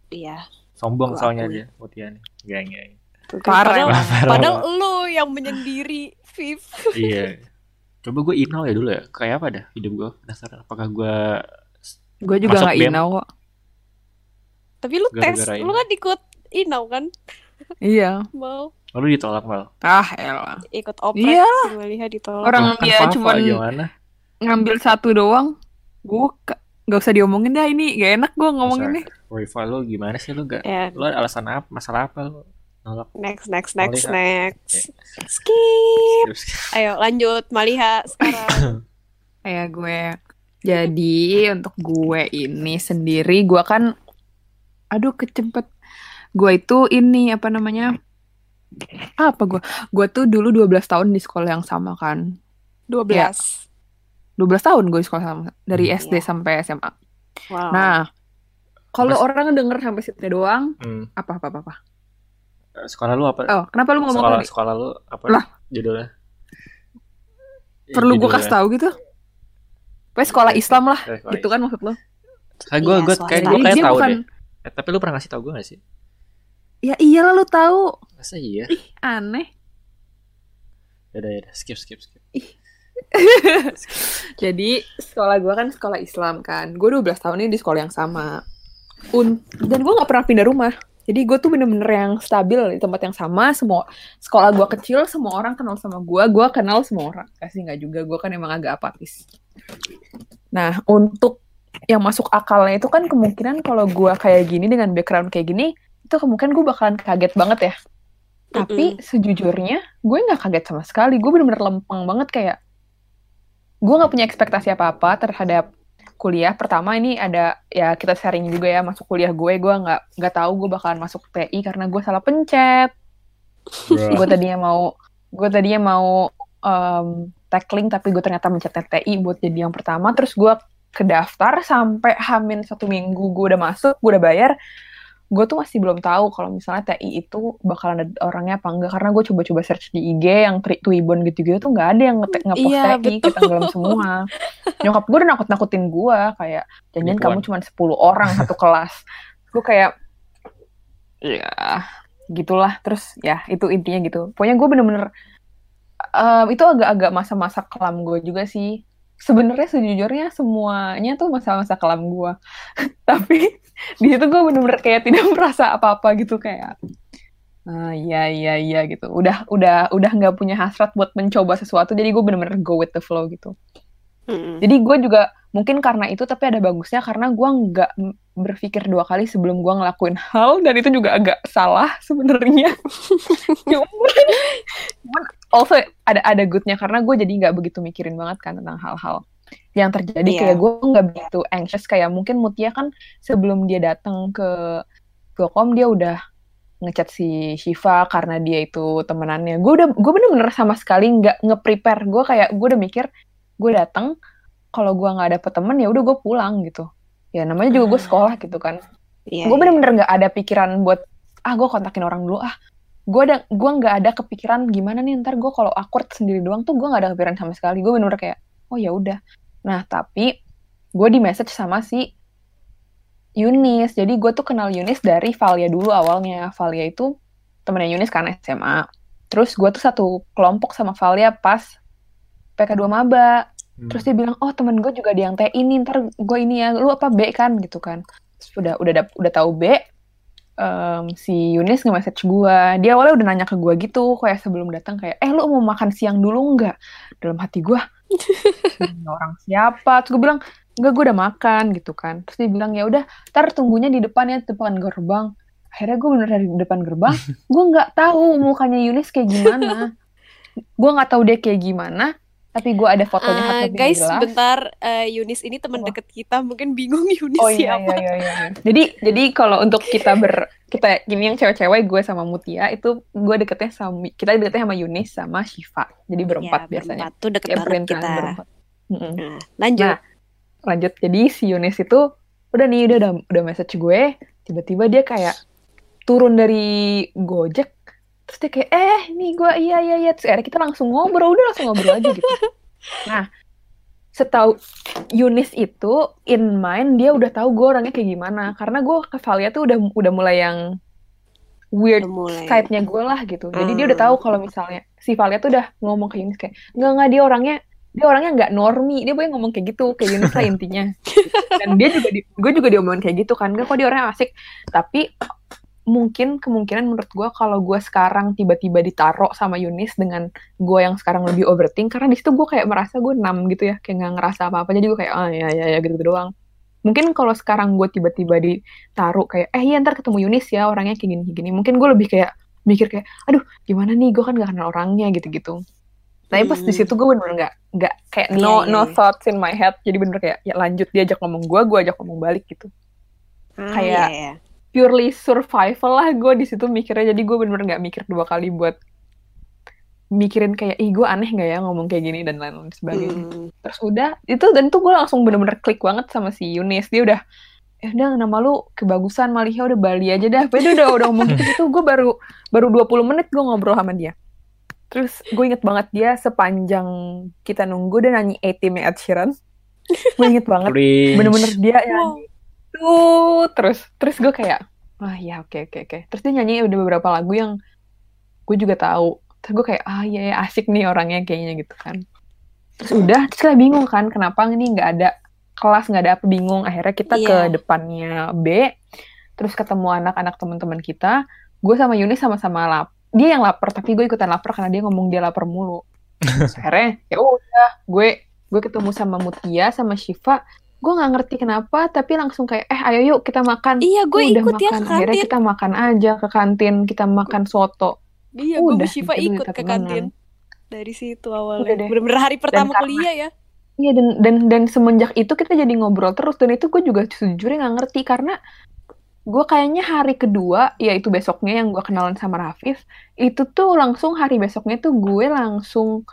Iya Sombong Gua soalnya akui. dia, Mutia nih. Gak, gak. Parah Padahal, padahal lu yang menyendiri Viv iya. Coba gue inau ya dulu ya. Kayak apa dah hidup gue? Penasaran. Apakah gue gue juga BEM. inau kok Tapi lu tes Gara-gara Lu ini. kan ikut Inau kan iya Mau lalu ditolak mal? ah elah ikut oprek Iya. Maliha ditolak Orang dia gimana? ngambil satu doang gue nggak usah diomongin dah ini gak enak gue ngomonginnya Wifa lu gimana sih lu gak? Ya Lu alasan apa? Masalah apa lu? Nolak next next next Maliha. next Skip terus. Ayo lanjut Maliha sekarang kayak gue jadi untuk gue ini sendiri gue kan aduh kecempet gue itu ini apa namanya apa gue gue tuh dulu 12 tahun di sekolah yang sama kan 12 Ya. 12 tahun gue di sekolah sama dari Hmm. SD Iya. sampai SMA Wow nah kalau orang denger sampai situ doang Hmm. apa apa apa, apa. Eh, Sekolah lu apa? Oh, kenapa lu mau ngomong sekolah tadi? sekolah lu apa? Lah. Judulnya? Perlu gue kasih tahu gitu? Pokoknya sekolah Oke, Islam lah, sekolah gitu kan maksud lu? Kayak gue Iya, gue swasta. kayak gue kayak tahu bukan, deh. Eh, tapi lu pernah ngasih tau gue gak sih? Ya iyalah lu tahu, Masa iya? aneh. Yaudah yaudah skip skip skip. Jadi sekolah gue kan sekolah Islam kan. Gue 12 tahun ini di sekolah yang sama. Un dan gue nggak pernah pindah rumah. Jadi gue tuh bener-bener yang stabil di tempat yang sama. Semua sekolah gue kecil, semua orang kenal sama gue. Gue kenal semua orang. Kasih nggak juga. Gue kan emang agak apatis. Nah untuk yang masuk akalnya itu kan kemungkinan kalau gue kayak gini dengan background kayak gini, itu kemungkinan gue bakalan kaget banget ya. Tapi sejujurnya gue nggak kaget sama sekali. Gue bener-bener lempeng banget kayak gue nggak punya ekspektasi apa-apa terhadap kuliah. Pertama ini ada ya kita sharing juga ya masuk kuliah gue. Gue nggak nggak tahu gue bakalan masuk TI karena gue salah pencet. gue tadinya mau gue tadinya mau um, tackling tapi gue ternyata mencetnya TI buat jadi yang pertama. Terus gue kedaftar sampai hamin satu minggu gue udah masuk, gue udah bayar. Gue tuh masih belum tahu kalau misalnya TI itu bakalan ada orangnya apa enggak karena gue coba-coba search di IG yang tri Twibbon gitu-gitu tuh nggak ada yang nge- ngepost Iya, TI betul. kita tenggelam semua. Nyokap gue udah nakut-nakutin gue kayak jangan Penipuan. kamu cuma 10 orang satu kelas. Gue kayak ya gitulah terus ya itu intinya gitu. Pokoknya gue bener-bener em, itu agak-agak masa-masa kelam gue juga sih. Sebenarnya sejujurnya semuanya tuh masa-masa kelam gue. Tapi di situ gue bener-bener kayak tidak merasa apa-apa gitu kayak ah iya iya iya gitu. Udah udah udah nggak punya hasrat buat mencoba sesuatu jadi gue bener-bener go with the flow gitu. Mm-mm. Jadi gue juga mungkin karena itu tapi ada bagusnya karena gue nggak berpikir dua kali sebelum gue ngelakuin hal dan itu juga agak salah sebenarnya. Cuman also ada ada goodnya karena gue jadi nggak begitu mikirin banget kan tentang hal-hal yang terjadi Iya. kayak gue nggak begitu anxious kayak mungkin Mutia kan sebelum dia datang ke Vilkom dia udah ngechat si Shiva karena dia itu temenannya. Gue udah gue bener-bener sama sekali nggak nge-prepare. Gue kayak gue udah mikir gue datang kalau gue nggak dapet temen ya udah gue pulang gitu. Ya namanya juga gue Ah. sekolah gitu kan. Iya, gue iya. bener-bener nggak ada pikiran buat ah gue kontakin orang dulu ah. Gue ada gue nggak ada kepikiran gimana nih ntar gue kalau awkward sendiri doang tuh gue nggak ada kepikiran sama sekali. Gue bener-bener kayak oh ya udah. Nah tapi gue di message sama si Yunis. Jadi gue tuh kenal Yunis dari Valia dulu awalnya. Valia itu temennya Yunis kan SMA. Terus gue tuh satu kelompok sama Valia pas PK2 Maba. Hmm. Terus dia bilang, oh temen gue juga di yang TI ini, ntar gue ini ya, lu apa B kan gitu kan. Terus udah udah dap- udah tahu B, em, si Yunis nge-message gue. Dia awalnya udah nanya ke gue gitu, kayak sebelum datang kayak, eh lu mau makan siang dulu nggak? Dalam hati gue, "Ini orang siapa? Terus gue bilang, enggak gue udah makan gitu kan. Terus dia bilang, ya udah, ntar tunggunya di depan ya, depan gerbang. Akhirnya gue bener dari depan gerbang, gue nggak tahu mukanya Yunis kayak gimana. gue nggak tahu dia kayak gimana, tapi gue ada fotonya nggak guys, jelas. bentar eh, Yunis ini teman Apa? deket kita mungkin bingung Yunis Oh iya, siapa. iya, iya, iya. Jadi jadi kalau untuk kita ber kita gini yang cewek-cewek gue sama Mutia itu gue deketnya sama kita deketnya sama Yunis sama Shiva. Jadi berempat Ya, biasanya. berempat tuh deket Ya banget kita. berempat. Mm-mm. Nah, lanjut. Nah, lanjut. Jadi si Yunis itu udah nih udah udah, udah message gue, tiba-tiba dia kayak turun dari Gojek terus dia kayak eh nih gue iya iya iya. Terus akhirnya kita langsung ngobrol udah langsung ngobrol aja gitu. Nah setahu Yunis itu in mind dia udah tahu gue orangnya kayak gimana. Karena gue ke Valia tuh udah udah mulai yang weird side-nya gue lah gitu. Jadi dia Hmm. udah tahu kalau misalnya si Valia tuh udah ngomong ke Yunis kayak nggak nggak dia orangnya dia orangnya nggak normi dia boleh ngomong kayak gitu kayak Yunis lah intinya. Dan dia juga di, gue juga diomongin kayak gitu kan. Gak kok dia orangnya asik. Tapi mungkin kemungkinan menurut gue kalau gue sekarang tiba-tiba ditaruh sama Yunis dengan gue yang sekarang lebih overthink karena di situ gue kayak merasa gue enam gitu ya kayak nggak ngerasa apa-apa jadi gue kayak ah ya ya ya gitu, doang mungkin kalau sekarang gue tiba-tiba ditaruh kayak eh iya ntar ketemu Yunis ya orangnya kayak gini gini mungkin gue lebih kayak mikir kayak aduh gimana nih gue kan gak kenal orangnya gitu-gitu tapi pas di Hmm. situ gue bener nggak nggak kayak no Iya, iya, no iya. thoughts in my head jadi bener kayak ya lanjut dia ajak ngomong gue gue ajak ngomong balik gitu Ah, kayak- iya, iya. Purely survival lah gue di situ mikirnya. Jadi gue bener-bener nggak mikir dua kali buat mikirin kayak ih gue aneh nggak ya ngomong kayak gini dan lain-lain sebagainya. Hmm. terus udah itu dan tuh gue langsung bener-bener klik banget sama si Yunis. Dia udah ya udah nama lu kebagusan Maliha udah Bali aja dah. Dia udah udah ngomong gitu gitu. Gue baru baru 20 menit gue ngobrol sama dia. Terus gue inget banget dia sepanjang kita nunggu dia nyanyi A-Team Ed Sheeran. Gue inget banget. Bener-bener dia Wow. Tuh terus terus gue kayak ah ya oke oke oke. Terus dia nyanyi udah beberapa lagu yang gue juga tahu. Terus gue kayak ah iya ya asik nih orangnya kayaknya gitu kan. Terus udah terus kita bingung kan kenapa ini nggak ada kelas nggak ada apa bingung. Akhirnya kita ke Iya. depannya B terus ketemu anak-anak teman-teman kita. Gue sama Yuni sama-sama lap dia yang lapar tapi gue ikutan lapar karena dia ngomong dia lapar mulu. Terus akhirnya ya udah gue gue ketemu sama Mutia sama Shiva gue nggak ngerti kenapa tapi langsung kayak eh ayo yuk kita makan Iya, gue Udah ikut ya makan. ke akhirnya kantin. kita makan aja ke kantin kita makan soto Iya, gue Shiva ikut ke temenan. kantin. Dari situ awalnya. Bener-bener hari pertama karena- kuliah ya. Iya dan dan dan semenjak itu kita jadi ngobrol terus dan itu gue juga sejujurnya nggak ngerti karena gue kayaknya hari kedua yaitu besoknya yang gue kenalan sama Rafif itu tuh langsung hari besoknya tuh gue langsung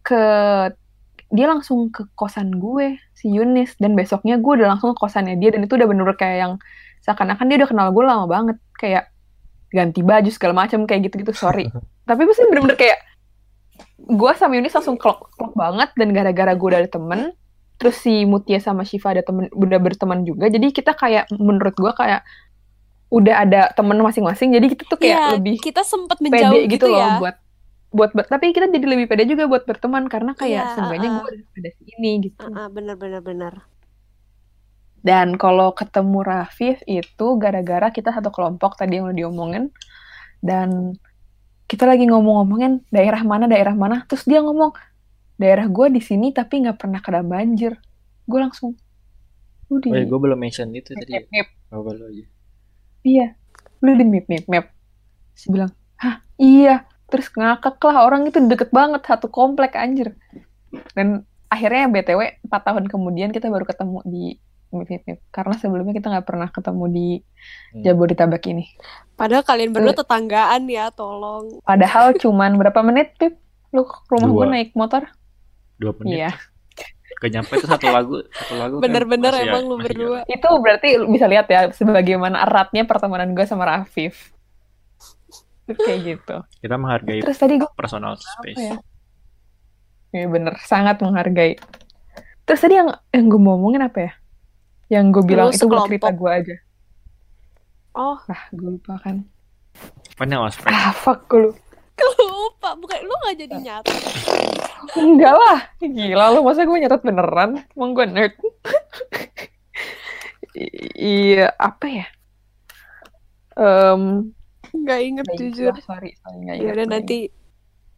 ke dia langsung ke kosan gue si Yunis. Dan besoknya gue udah langsung ke kosannya dia. Dan itu udah bener-bener kayak yang seakan-akan dia udah kenal gue lama banget. Kayak ganti baju segala macam kayak gitu-gitu. Sorry. Tapi pasti bener-bener kayak gue sama Yunis langsung klop klop banget. Dan gara-gara gue udah ada temen terus si Mutia sama Shiva ada temen udah berteman juga. Jadi kita kayak menurut gue kayak udah ada temen masing-masing. Jadi kita tuh kayak Iya, lebih kita sempat pede menjauh gitu, gitu, loh ya. buat buat ber- tapi kita jadi lebih pede juga buat berteman karena kayak Iya, seenggaknya uh-uh. gue udah ada sini gitu Ah, ah, bener bener bener. dan kalau ketemu Rafif itu gara-gara kita satu kelompok tadi yang udah diomongin dan kita lagi ngomong-ngomongin daerah mana daerah mana terus dia ngomong daerah gue di sini tapi nggak pernah kena banjir gue langsung lu di Oh, ya, gue belum mention itu map, tadi. map, map. Oh, baru aja. iya lu di map map map Terus bilang hah iya terus ngakak lah orang itu deket banget satu komplek anjir dan akhirnya btw 4 tahun kemudian kita baru ketemu di map karena sebelumnya kita nggak pernah ketemu di Hmm. Jabodetabek ini Padahal kalian berdua Eh. tetanggaan ya, tolong. padahal cuman berapa menit Pip lu ke rumah gue naik motor Dua menit. iya Gak nyampe itu satu lagu, satu lagu. kan Bener-bener masih- emang lu masih berdua. jalan. itu berarti lu bisa lihat ya sebagaimana eratnya pertemanan gue sama Rafif kayak gitu Kita menghargai terus tadi gue personal space. ya Iya bener, sangat menghargai. Terus tadi yang yang gue mau ngomongin apa ya? Yang gue bilang Lu itu buat cerita gue aja. Oh, Nah, gue lupa kan. Apaan yang ospek? Ah, fuck gue lupa. lupa. Bukan lu gak jadi nyata. Enggak lah, gila lu masa gue nyatet beneran? Emang gue nerd. Iya, apa ya? Em, Gak inget nggak jujur. sorry, sorry nggak Ya udah nggak nanti.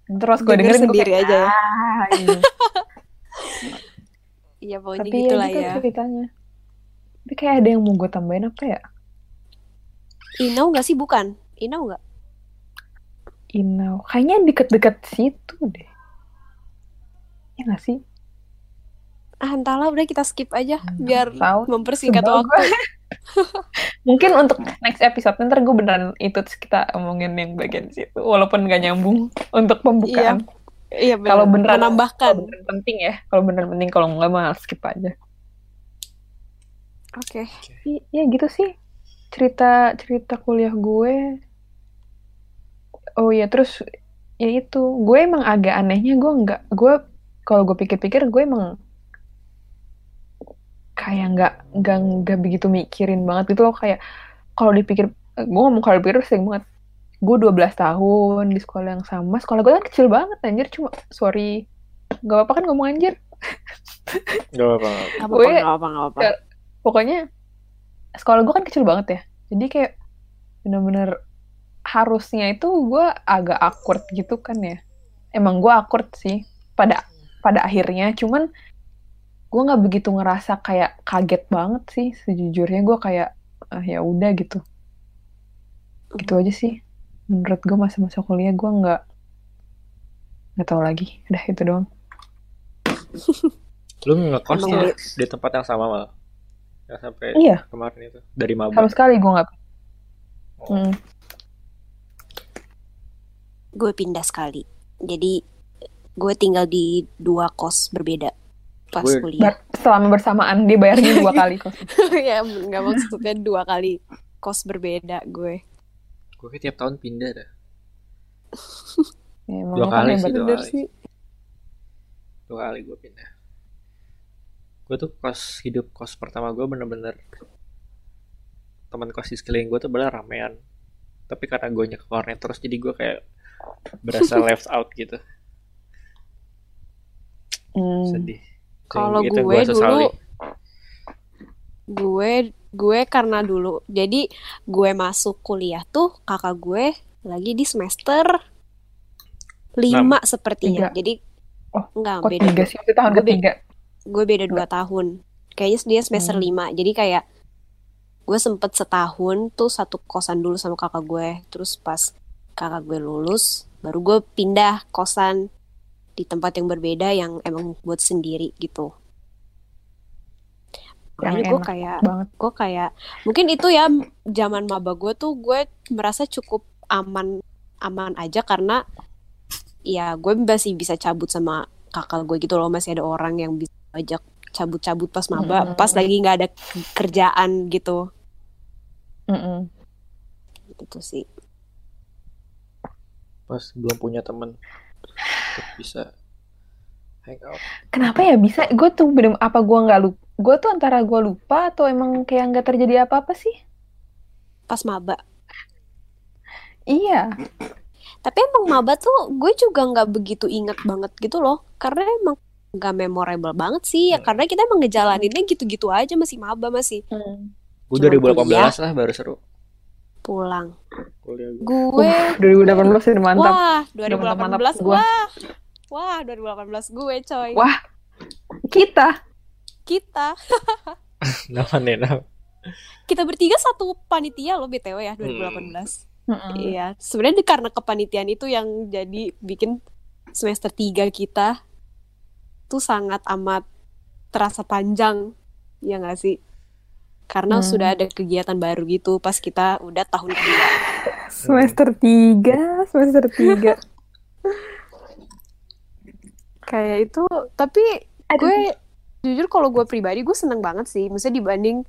Terus gue denger dengerin sendiri kayak, aja ya. "Ah, iya." Iya pokoknya Tapi ya gitu lah gitu ya. ceritanya. Tapi kayak ada yang mau gue tambahin apa ya? Inau gak sih? Bukan. Inau gak? Inau. Kayaknya deket-deket situ deh. Ya nggak sih? Ah entahlah udah kita skip aja. Biar Tahu. mempersingkat Sebel waktu. Mungkin untuk next episode ntar gue beneran itu kita omongin yang bagian situ. Walaupun gak nyambung untuk pembukaan. Iya bener. Kalau beneran Menambahkan. Kalau beneran penting ya. Kalau beneran penting. Kalau nggak mah skip aja. Oke. Tapi ya gitu sih. Cerita cerita kuliah gue. Oh iya terus ya itu gue emang agak anehnya gue nggak gue kalau gue pikir-pikir gue emang kayak nggak nggak nggak begitu mikirin banget gitu loh. Kayak kalau dipikir gue ngomong kalau dipikir sering banget. Gue 12 tahun di sekolah yang sama. Sekolah gue kan kecil banget anjir. Cuma sorry. Nggak apa-apa kan ngomong anjir. Gak apa-apa. Gak apa-apa, Gue- gak apa-apa, gak apa-apa. Ya. pokoknya sekolah gue kan kecil banget ya. Jadi kayak bener-bener harusnya itu gue agak awkward gitu kan ya. Emang gue awkward sih pada pada akhirnya. Cuman gue nggak begitu ngerasa kayak kaget banget sih sejujurnya gue kayak ah, ya udah gitu gitu aja sih menurut gue masa-masa kuliah gue nggak nggak tahu lagi udah itu doang Lu ngekos dia- di tempat yang sama malah. Ya, sampai iya kemarin itu dari sama maba. sekali gue nggak Oh. Mm. Gue pindah sekali. Jadi gue tinggal di dua kos berbeda. Pas Gue- kuliah. Selama bersamaan dia bayarnya dua kali kos. ya nggak maksudnya dua kali kos berbeda gue. gue kayak tiap tahun pindah dah Ya, emang Dua kali sih, dua kali. sih. dua kali gue pindah gue tuh kos hidup kos pertama gue bener-bener teman kos di sekeliling gue tuh bener ramean tapi karena gue ke kornet terus jadi gue kayak berasa left out gitu Hmm. sedih Kalau Itu yang gue sesali. dulu gue gue karena dulu jadi gue masuk kuliah tuh kakak gue lagi di semester lima sepertinya. Tiga. Jadi Oh, enggak Kok beda tiga sih? Itu tahun Gue ketiga. gue beda dua tahun. Kayaknya dia semester Hmm. lima. Jadi kayak gue sempet setahun tuh satu kosan dulu sama kakak gue. Terus pas kakak gue lulus, baru gue pindah kosan di tempat yang berbeda yang emang buat sendiri gitu. Makanya Yang gue kayak banget. gue kayak mungkin itu ya zaman maba gue tuh gue merasa cukup aman aman aja karena ya gue masih bisa cabut sama kakak gue gitu loh masih ada orang yang bisa ajak cabut-cabut pas maba Mm-mm. pas lagi nggak ada kerjaan gitu Mm-mm. gitu sih pas belum punya temen bisa hangout Kenapa ya bisa? Gue tuh bener apa gue nggak lupa? Gue tuh antara gue lupa atau emang kayak nggak terjadi apa-apa sih? pas maba Iya. tapi emang maba tuh gue juga nggak begitu ingat banget gitu loh karena emang nggak memorable banget sih ya Hmm. karena kita emang ngejalaninnya gitu-gitu aja masih maba masih gue Cuman 2018 kuliah. lah baru seru pulang kuliah gue gue 2018 udah mantap. Wah, mantap-mantap 2018 gua. wah. Wah, 2018 gue coy. Wah. Kita. Kita nama nih nama kita bertiga satu panitia loh BTW ya 2018. Mm-mm. Iya, sebenarnya karena kepanitiaan itu yang jadi bikin semester 3 kita tuh sangat amat terasa panjang. Ya nggak sih? Karena Hmm. sudah ada kegiatan baru gitu pas kita udah tahun kedua. Semester 3, semester 3. Kayak itu, tapi Aduh. gue jujur kalau gue pribadi gue seneng banget sih misalnya dibanding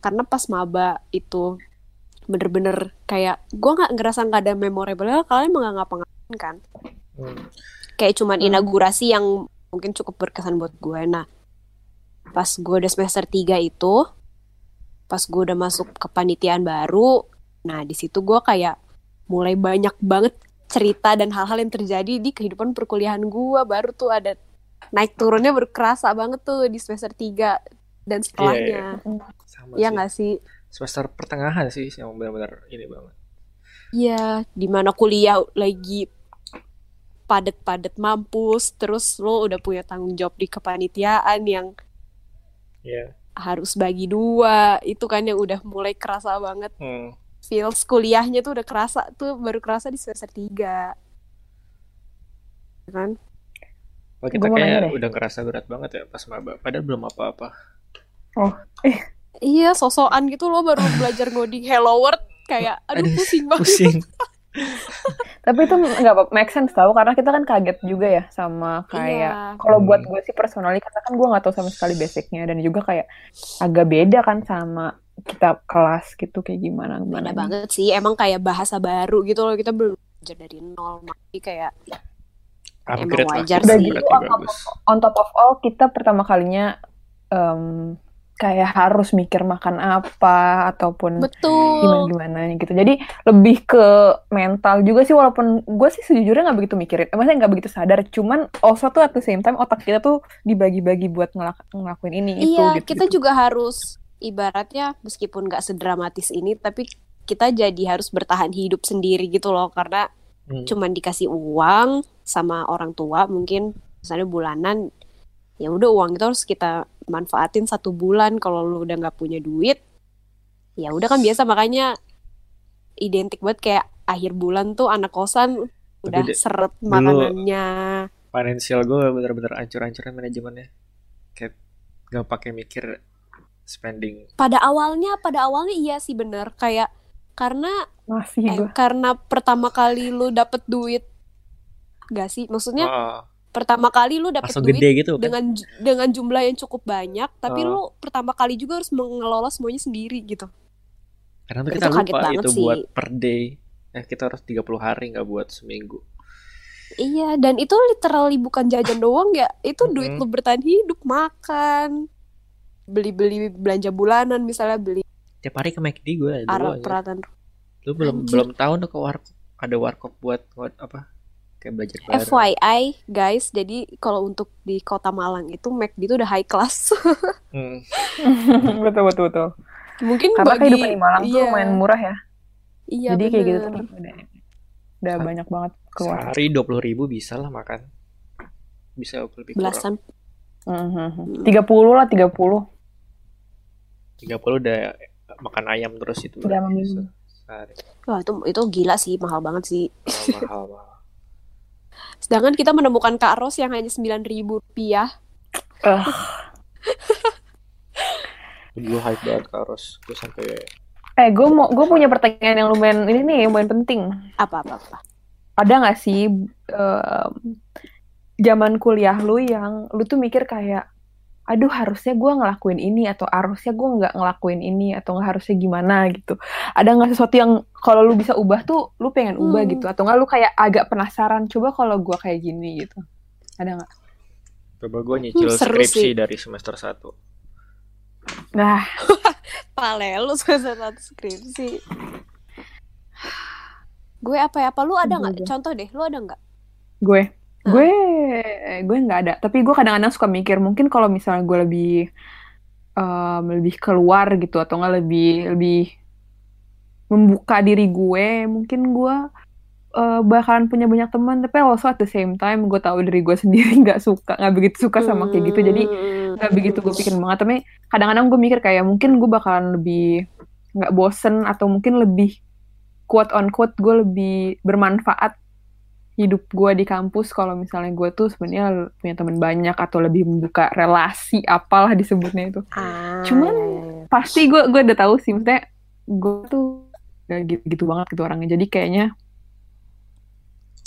karena pas maba itu bener-bener kayak gue nggak ngerasa nggak ada memorable kalian emang nggak ngapa-ngapain kan Hmm. kayak cuman Hmm. inaugurasi yang mungkin cukup berkesan buat gue nah pas gue udah semester 3 itu pas gue udah masuk ke panitiaan baru nah di situ gue kayak mulai banyak banget cerita dan hal-hal yang terjadi di kehidupan perkuliahan gue baru tuh ada naik turunnya baru kerasa banget tuh di semester 3 dan setelahnya. sama Iya sih. nggak sih? Semester pertengahan sih yang benar-benar ini banget. Iya, di mana kuliah lagi padet-padet mampus, terus lo udah punya tanggung jawab di kepanitiaan yang Iya. Harus bagi dua, itu kan yang udah mulai kerasa banget. Hmm. Feels kuliahnya tuh udah kerasa, tuh baru kerasa di semester 3. Kan? Wah, kita kayak deh. udah ngerasa berat banget ya pas maba padahal belum apa-apa Iya, sosokan gitu lo baru belajar ngoding Hello World, kayak aduh Aduh, pusing banget. pusing Tapi itu nggak apa- make sense tau karena kita kan kaget juga ya sama kayak Iya. kalau Hmm. buat gue sih personally karena kan gue nggak tahu sama sekali basicnya dan juga kayak agak beda kan sama kita kelas gitu kayak gimana gimana Beda banget sih, emang kayak bahasa baru gitu loh, kita belum belajar dari nol, makanya kayak upgrade lah wajar kita, sih. berarti Udah gitu, bagus on top of all kita pertama kalinya em, kayak harus mikir makan apa ataupun betul. gimana gimana gitu jadi lebih ke mental juga sih walaupun gue sih sejujurnya nggak begitu mikirin eh, maksudnya nggak begitu sadar cuman also tuh at the same time otak kita tuh dibagi-bagi buat ngelak- ngelakuin ini itu Iya, gitu, kita gitu. juga harus ibaratnya meskipun nggak sedramatis ini, tapi kita jadi harus bertahan hidup sendiri gitu loh, karena Hmm. cuman dikasih uang sama orang tua mungkin misalnya bulanan, ya udah uang itu harus kita manfaatin satu bulan. Kalau lu udah nggak punya duit, ya udah kan biasa makanya identik banget kayak akhir bulan tuh anak kosan udah de- seret makanannya. financial gue bener-bener ancur-ancuran manajemennya kayak gak pakai mikir spending Pada awalnya, pada awalnya iya sih bener kayak karena masih Eh, gue karena pertama kali lu dapet duit gak sih? Maksudnya oh, pertama kali lu dapet langsung duit gede gitu kan dengan dengan jumlah yang cukup banyak tapi Oh. lu pertama kali juga harus mengelola semuanya sendiri gitu karena tuh itu kita kaget lupa itu sih. buat per day eh kita harus 30 hari nggak buat seminggu iya dan itu literally bukan jajan doang ya itu duit lu bertahan hidup makan beli-beli belanja bulanan misalnya beli tiap hari ke McD gue dulu aja. peralatan lu belum Anjir. belum tahu tuh ke warkop ada warkop buat buat apa kayak belajar bareng FYI guys jadi kalau untuk di kota Malang itu McD itu udah high class Hmm. betul betul betul. mungkin Karena bagi kehidupan di Malang tuh iya, lumayan murah ya. iya Jadi kayak gitu bener. tuh udah, udah Sa- banyak banget keluar. sehari dua puluh ribu bisa lah makan bisa lebih kurang belasan Mhm. Tiga puluh lah tiga puluh. tiga puluh udah makan ayam terus itu Udah wah itu itu gila sih mahal banget sih mahal mahal, mahal. Sedangkan kita menemukan Kak Ros yang hanya sembilan ribu rupiah. Eh, gue hype banget ke Aros gue sampai eh gue mau gue punya pertanyaan yang lumayan ini nih yang lumayan penting. apa apa apa? Ada nggak sih em, zaman kuliah lu yang lu tuh mikir kayak aduh harusnya gue ngelakuin ini atau harusnya gue nggak ngelakuin ini atau nggak harusnya gimana gitu. Ada nggak sesuatu yang kalau lu bisa ubah tuh lu pengen ubah Hmm. gitu? Atau nggak lu kayak agak penasaran coba kalau gue kayak gini gitu. Ada nggak? Coba gue nyicil Hmm, skripsi sih. dari semester 1 nah. Pale lu semester satu skripsi. Gue apa ya? Apa lu ada nggak? contoh deh lu ada nggak? Gue? Gue gue nggak ada. Tapi gue kadang-kadang suka mikir mungkin kalau misalnya gue lebih em, lebih keluar gitu atau nggak lebih lebih membuka diri gue mungkin gue eh, bakalan punya banyak teman. Tapi also at the same time gue tahu diri gue sendiri nggak suka nggak begitu suka sama kayak gitu. Jadi nggak begitu gue pikirin banget. Tapi kadang-kadang gue mikir kayak mungkin gue bakalan lebih nggak bosen atau mungkin lebih quote on quote gue lebih bermanfaat hidup gue di kampus kalau misalnya gue tuh sebenarnya punya teman banyak atau lebih membuka relasi apalah disebutnya itu Ah, Cuman- ya, ya, ya. pasti gue gue udah tahu sih maksudnya gue tuh gak gitu, gitu banget gitu orangnya jadi kayaknya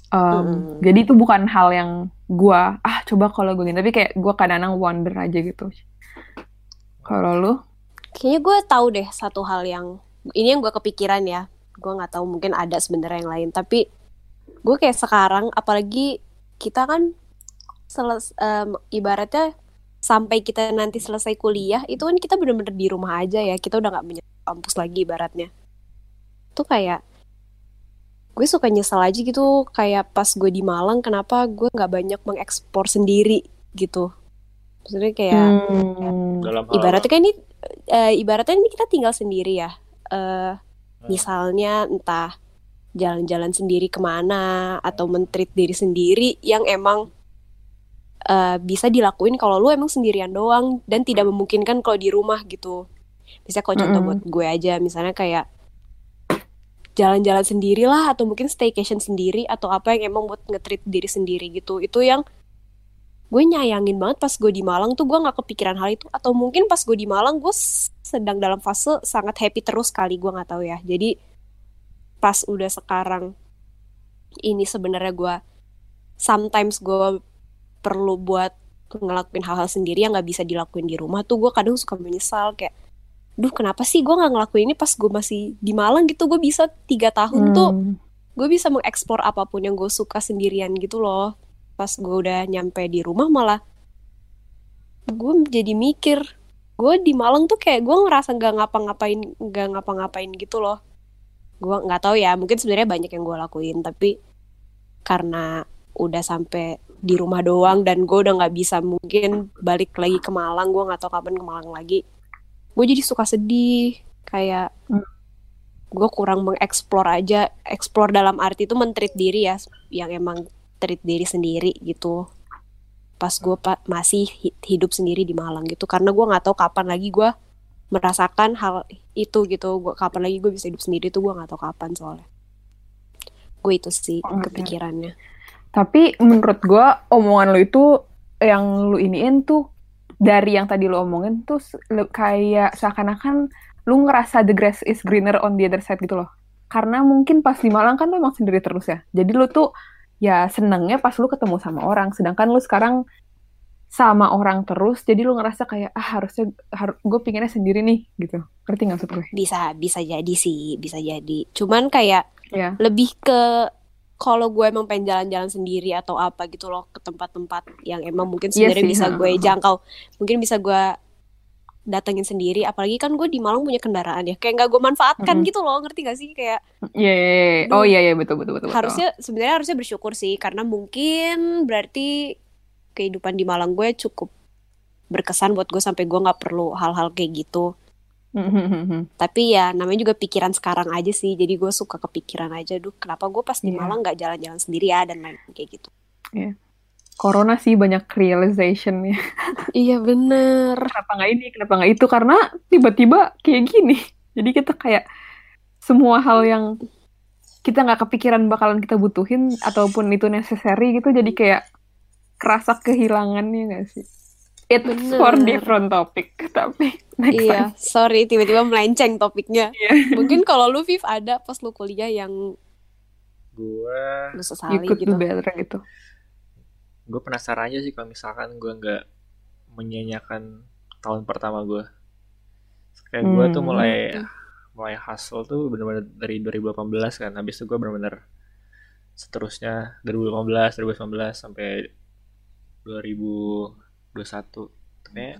um, Mm. jadi itu bukan hal yang gue ah coba kalau gue gini tapi kayak gue kadang-kadang wonder aja gitu kalau lu Kayaknya gue tahu deh satu hal yang ini yang gue kepikiran ya. Gue nggak tahu mungkin ada sebenarnya yang lain. Tapi gue kayak sekarang, apalagi kita kan seles, em, ibaratnya sampai kita nanti selesai kuliah itu kan kita bener-bener di rumah aja ya. Kita udah nggak menyentuh kampus lagi ibaratnya. Tuh kayak gue suka nyesel aja gitu kayak pas gue di Malang kenapa gue nggak banyak mengekspor sendiri gitu. Maksudnya kayak Hmm. dalam hal ibaratnya kan ini eh, ibaratnya ini kita tinggal sendiri ya Eh misalnya entah jalan-jalan sendiri ke mana atau mentreat diri sendiri yang emang eh, bisa dilakuin kalau lu emang sendirian doang dan tidak memungkinkan kalau di rumah gitu. Bisa kalau contoh Mm-mm. buat gue aja misalnya kayak jalan-jalan sendiri lah atau mungkin staycation sendiri atau apa yang emang buat nge-treat diri sendiri gitu. Itu yang gue nyayangin banget pas gue di Malang tuh gue nggak kepikiran hal itu. Atau mungkin pas gue di Malang gue sedang dalam fase sangat happy terus kali gue nggak tahu ya. Jadi pas udah sekarang ini sebenarnya gue sometimes gue perlu buat ngelakuin hal-hal sendiri yang nggak bisa dilakuin di rumah tuh gue kadang suka menyesal kayak duh kenapa sih gue nggak ngelakuin ini pas gue masih di Malang? Gitu gue bisa tiga tahun tuh Hmm. gue bisa mengeksplor apa pun yang gue suka sendirian gitu loh. Pas gue udah nyampe di rumah malah gue jadi mikir gue di Malang tuh kayak gue ngerasa nggak ngapa-ngapain nggak ngapa-ngapain gitu loh gue nggak tahu ya mungkin sebenarnya banyak yang gue lakuin tapi karena udah sampai di rumah doang dan gue udah nggak bisa mungkin balik lagi ke Malang gue nggak tahu kapan ke Malang lagi gue jadi suka sedih kayak Hmm. gue kurang mengeksplor aja eksplor dalam arti itu mentreat diri ya yang emang treat diri sendiri gitu pas gue pa- masih hi- hidup sendiri di Malang gitu karena gue nggak tahu kapan lagi gue merasakan hal itu gitu gua kapan lagi gue bisa hidup sendiri tuh gue nggak tahu kapan soalnya gue itu sih Oh, ngerti. kepikirannya Tapi menurut gue omongan lo itu yang lu iniin tuh dari yang tadi lu omongin tuh kayak seakan-akan lu ngerasa the grass is greener on the other side gitu loh. Karena mungkin pas di Malang kan lu emang sendiri terus ya. Jadi lu tuh ya senengnya pas lu ketemu sama orang sedangkan lu sekarang sama orang terus jadi lu ngerasa kayak ah harusnya har gue pinginnya sendiri nih gitu ngerti nggak maksud gue Bisa bisa jadi sih, bisa jadi. Cuman kayak ya lebih ke kalau gue emang pengen jalan-jalan sendiri atau apa gitu loh ke tempat-tempat yang emang mungkin Iya sebenarnya sih, bisa gue jangkau, mungkin bisa gue datengin sendiri. Apalagi kan gue di Malang punya kendaraan ya, kayak nggak gue manfaatkan Mm-mm. gitu loh, ngerti gak sih? Kayak Iya, iya, iya. oh iya iya betul betul betul betul. harusnya sebenarnya harusnya bersyukur sih karena mungkin berarti kehidupan di Malang gue cukup berkesan buat gue sampai gue nggak perlu hal-hal kayak gitu. Tapi ya namanya juga pikiran sekarang aja sih. Jadi gue suka kepikiran aja, duh kenapa gue pas di Iya. Malang nggak jalan-jalan sendiri ya dan lain kayak gitu. Corona sih banyak realizationnya. Iya bener. Kenapa nggak ini? Kenapa nggak itu? Karena tiba-tiba kayak gini. Jadi kita kayak semua hal yang kita nggak kepikiran bakalan kita butuhin ataupun itu necessary gitu. Jadi kayak kerasa kehilangannya nggak sih? It's Bener. for different topic. Tapi next Iya, time. sorry tiba-tiba melenceng topiknya. Iya. Mungkin kalau lu Viv ada pas lu kuliah yang gue lu You could gitu. do better gitu. gue penasaran aja sih kalau misalkan gue nggak menyanyiakan tahun pertama gue kayak gue tuh Hmm. mulai mulai hustle tuh bener-bener dari 2018 kan habis itu gue bener-bener seterusnya 2018 2019 sampai 2021 kayak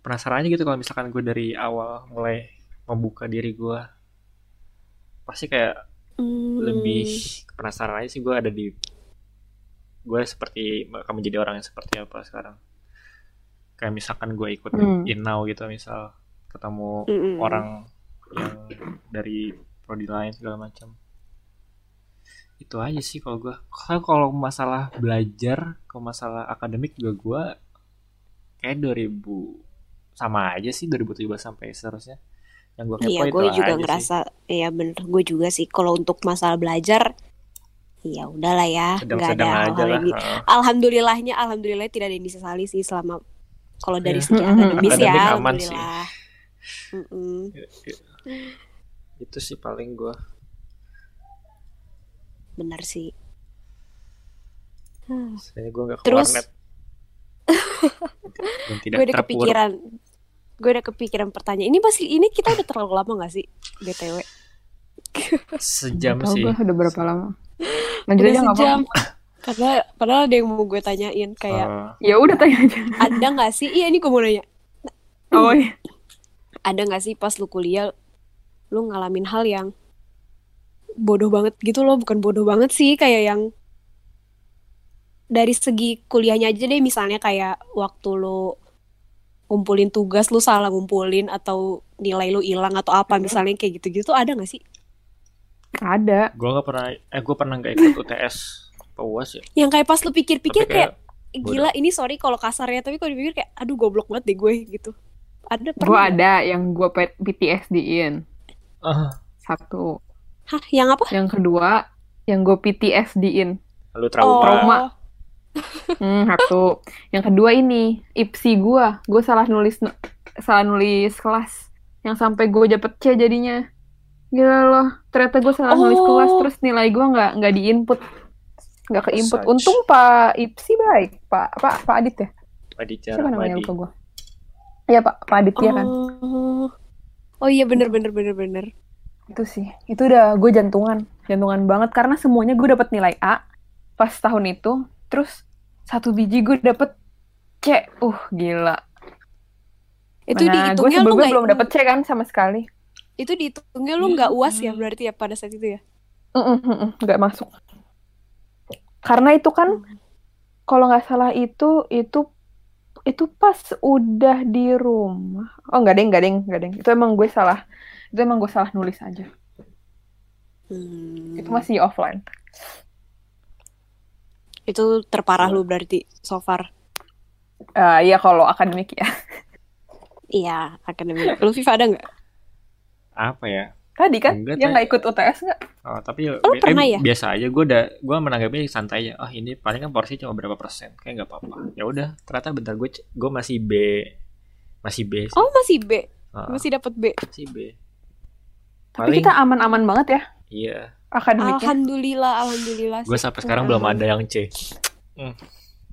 penasaran aja gitu kalau misalkan gue dari awal mulai membuka diri gue pasti kayak Hmm. lebih penasaran aja sih gue ada di gue seperti akan menjadi orang yang seperti apa sekarang kayak misalkan gue ikut Hmm. Inau gitu misal ketemu Mm-mm. orang yang dari prodi lain segala macam itu aja sih kalau gue kalau kalau masalah belajar kalau masalah akademik juga gue kayak 2000 sama aja sih 2017 sampai seterusnya yang gue kepo Iya, gue juga aja sih. ngerasa, iya bener, gue juga sih. Kalau untuk masalah belajar, ya udahlah ya, nggak ada yang di- heeh. Alhamdulillahnya, alhamdulillah tidak ada yang disesali sih selama kalau dari Iya. segi Mm-mm. akademis ya, Akademik aman alhamdulillah. Mm-mm. itu sih paling gue Bener sih. Gue gak ke Terus- Gue udah kepikiran, gue udah kepikiran pertanyaan. Ini masih, ini kita udah terlalu lama gak sih, btw? Sejam Tahu sih. gue udah berapa lama. Lanjut Udah aja nggak sejam. Karena padahal ada yang mau gue tanyain kayak Eh, Ya udah tanya aja. ada nggak sih? Iya ini gue mau nanya. Oh iya. ada nggak sih pas lu kuliah lu ngalamin hal yang bodoh banget gitu loh bukan bodoh banget sih kayak yang dari segi kuliahnya aja deh misalnya kayak waktu lu ngumpulin tugas lu salah ngumpulin atau nilai lu hilang atau apa misalnya kayak gitu-gitu ada nggak sih Ada. gue gak pernah, eh gue pernah gak ikut UTS apa UAS ya. yang kayak pas lu pikir-pikir kayak, kayak gila ini sorry kalau kasarnya tapi kalau dipikir kayak aduh goblok banget deh gue gitu ada Gue pernah nggak? ada yang gue PTSD-in. ah, Satu. Hah yang apa Yang kedua, yang gue PTSD-in. lu trauma. trauma. Hmm, satu. Yang kedua ini, IPSI gue. Gue salah nulis salah nulis kelas. Yang sampai gue dapet C jadinya. Gila loh. Ternyata gue salah nulis Oh. kelas, terus nilai gue nggak nggak diinput. Nggak ke input. Such. Untung Pak IPSI baik. Pak, Pak, Pak Adit ya? Aditya Siapa namanya lupa gue. Iya Pak, Pak Adit ya kan? Oh. Oh iya bener bener bener bener. Itu sih. Itu udah gue jantungan. Jantungan banget. Karena semuanya gue dapet nilai A. Pas tahun itu. Terus satu biji gue dapet C. Uh, gila. Itu gue dihitungnya lu sebelumnya nggak belum dapet C kan sama sekali. itu dihitungnya lu nggak uas ya berarti ya pada saat itu ya. Nggak masuk. Karena itu kan kalau nggak salah itu itu itu pas udah di rumah. Oh nggak deng, nggak deng, nggak deng. Itu emang gue salah. Itu emang gue salah nulis aja. Hmm. Itu masih offline. Itu terparah lu berarti so far. Eh Iya kalau akademik ya. Iya akademik. Lu Viva ada nggak? Apa ya? Tadi kan Enggak, Teh. nggak ikut UTS nggak? Oh, tapi Oh, lu bi- pernah eh, ya? biasa aja gue udah gue menanggapi santai aja. Oh ini paling kan porsi cuma berapa persen, kayak nggak apa-apa. Ya udah, ternyata bentar gue gue masih B, masih B sih. Oh masih B, Heeh, masih dapat B. masih B. Tapi Paling- kita aman-aman banget ya. Iya, akademiknya. Alhamdulillah, alhamdulillah. Gue sampai sekarang belum ada yang C. Hmm.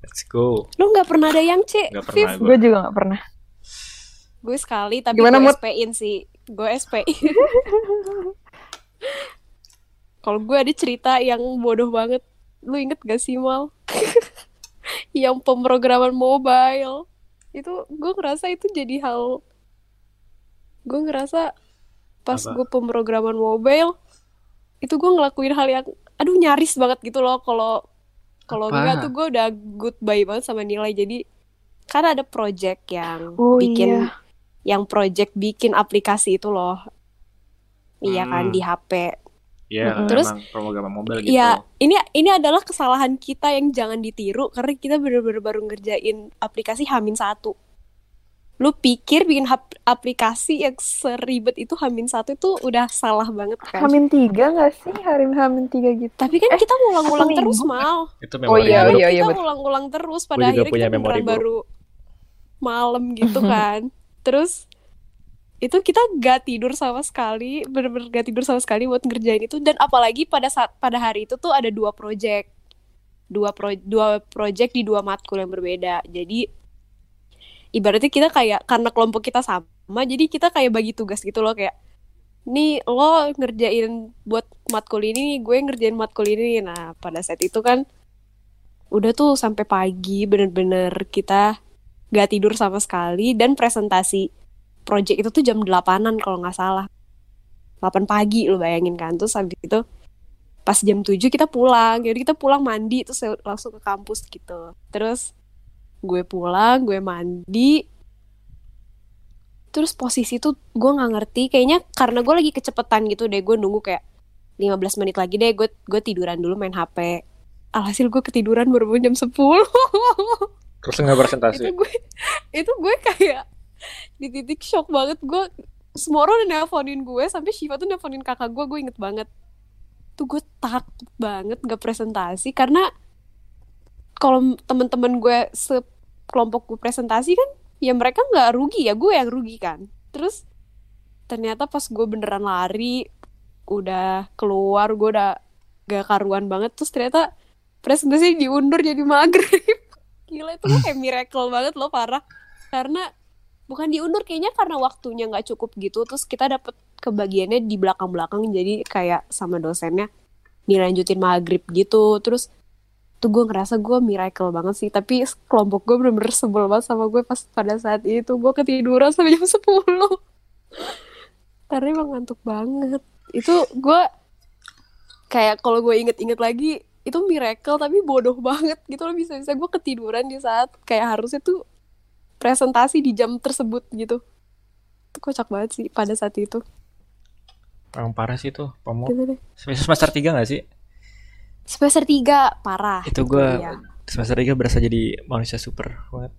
Let's go. Lu nggak pernah ada yang C? Gak pernah gue. Gue juga gak pernah. Gue sekali, tapi Gimana, gue Mut? SPin sih. Gue SPin. Kalau gue ada cerita yang bodoh banget. Lu inget gak sih, Mal? yang pemrograman mobile. Itu gue ngerasa itu jadi hal... Gue ngerasa pas gue pemrograman mobile, itu gue ngelakuin hal yang... Aduh, nyaris banget gitu loh kalau... Kalau enggak tuh gue udah goodbye banget sama nilai. Jadi, kan ada project yang Oh bikin iya. yang project bikin aplikasi itu loh. Iya kan Hmm. di HP. Ya, Mm-mm. Terus- pemrograman mobile gitu. Iya, ini ini adalah kesalahan kita yang jangan ditiru karena kita bener-bener baru ngerjain aplikasi Hamin satu. Lu pikir bikin hap- aplikasi yang seribet itu Hamin satu itu udah salah banget kan? Hamin tiga gak sih? Hari Hamin tiga gitu. Tapi kan Eh, kita ngulang-ngulang terus minggu. mal. Itu Oh memori iya, buruk. iya, iya, kita ngulang-ngulang terus pada akhirnya punya kita memori beneran baru malam gitu kan. Terus itu kita gak tidur sama sekali, bener-bener gak tidur sama sekali buat ngerjain itu dan apalagi pada saat pada hari itu tuh ada dua project. Dua pro, dua project di dua matkul yang berbeda. Jadi ibaratnya kita kayak karena kelompok kita sama, jadi kita kayak bagi tugas gitu loh kayak nih lo ngerjain buat matkul ini, gue ngerjain matkul ini. Nah, pada saat itu kan udah tuh sampai pagi bener-bener kita gak tidur sama sekali dan presentasi project itu tuh jam 8-an kalau nggak salah 8 pagi lo bayangin kan terus habis itu pas jam 7 kita pulang jadi kita pulang mandi terus langsung ke kampus gitu terus gue pulang gue mandi. Terus posisi tuh gue nggak ngerti kayaknya karena gue lagi kecepetan gitu deh gue nunggu kayak 15 menit lagi deh gue gue tiduran dulu main HP alhasil gue ketiduran baru jam 10 Terus nggak presentasi. itu gue itu gue kayak di titik shock banget. Gue semua orang udah nelponin gue sampai Shiva tuh nelponin kakak gue gue inget banget. Tuh gue takut banget gak presentasi karena kalau temen-temen gue sekelompok gue presentasi kan ya mereka nggak rugi ya gue yang rugi kan. Terus ternyata pas gue beneran lari udah keluar gue udah gak karuan banget terus ternyata presentasi diundur jadi maghrib. Gila itu kayak miracle banget loh parah. Karena bukan diundur kayaknya karena waktunya nggak cukup gitu terus kita dapet kebagiannya di belakang belakang jadi kayak sama dosennya dilanjutin maghrib gitu. Terus tuh gue ngerasa gue miracle banget sih. Tapi kelompok gue bener-bener sebel banget sama gue pas pada saat itu. Gue ketiduran sampai jam 10 karena emang ngantuk banget. Itu gue kayak kalau gue inget-inget lagi itu miracle tapi bodoh banget gitu loh. Bisa-bisa gue ketiduran di saat kayak harusnya tuh presentasi di jam tersebut gitu. Itu kocak banget sih pada saat itu. Orang parah sih tuh, gitu deh Semester 3 gak sih? Semester 3 parah Itu gue iya. semester 3 berasa jadi manusia super banget.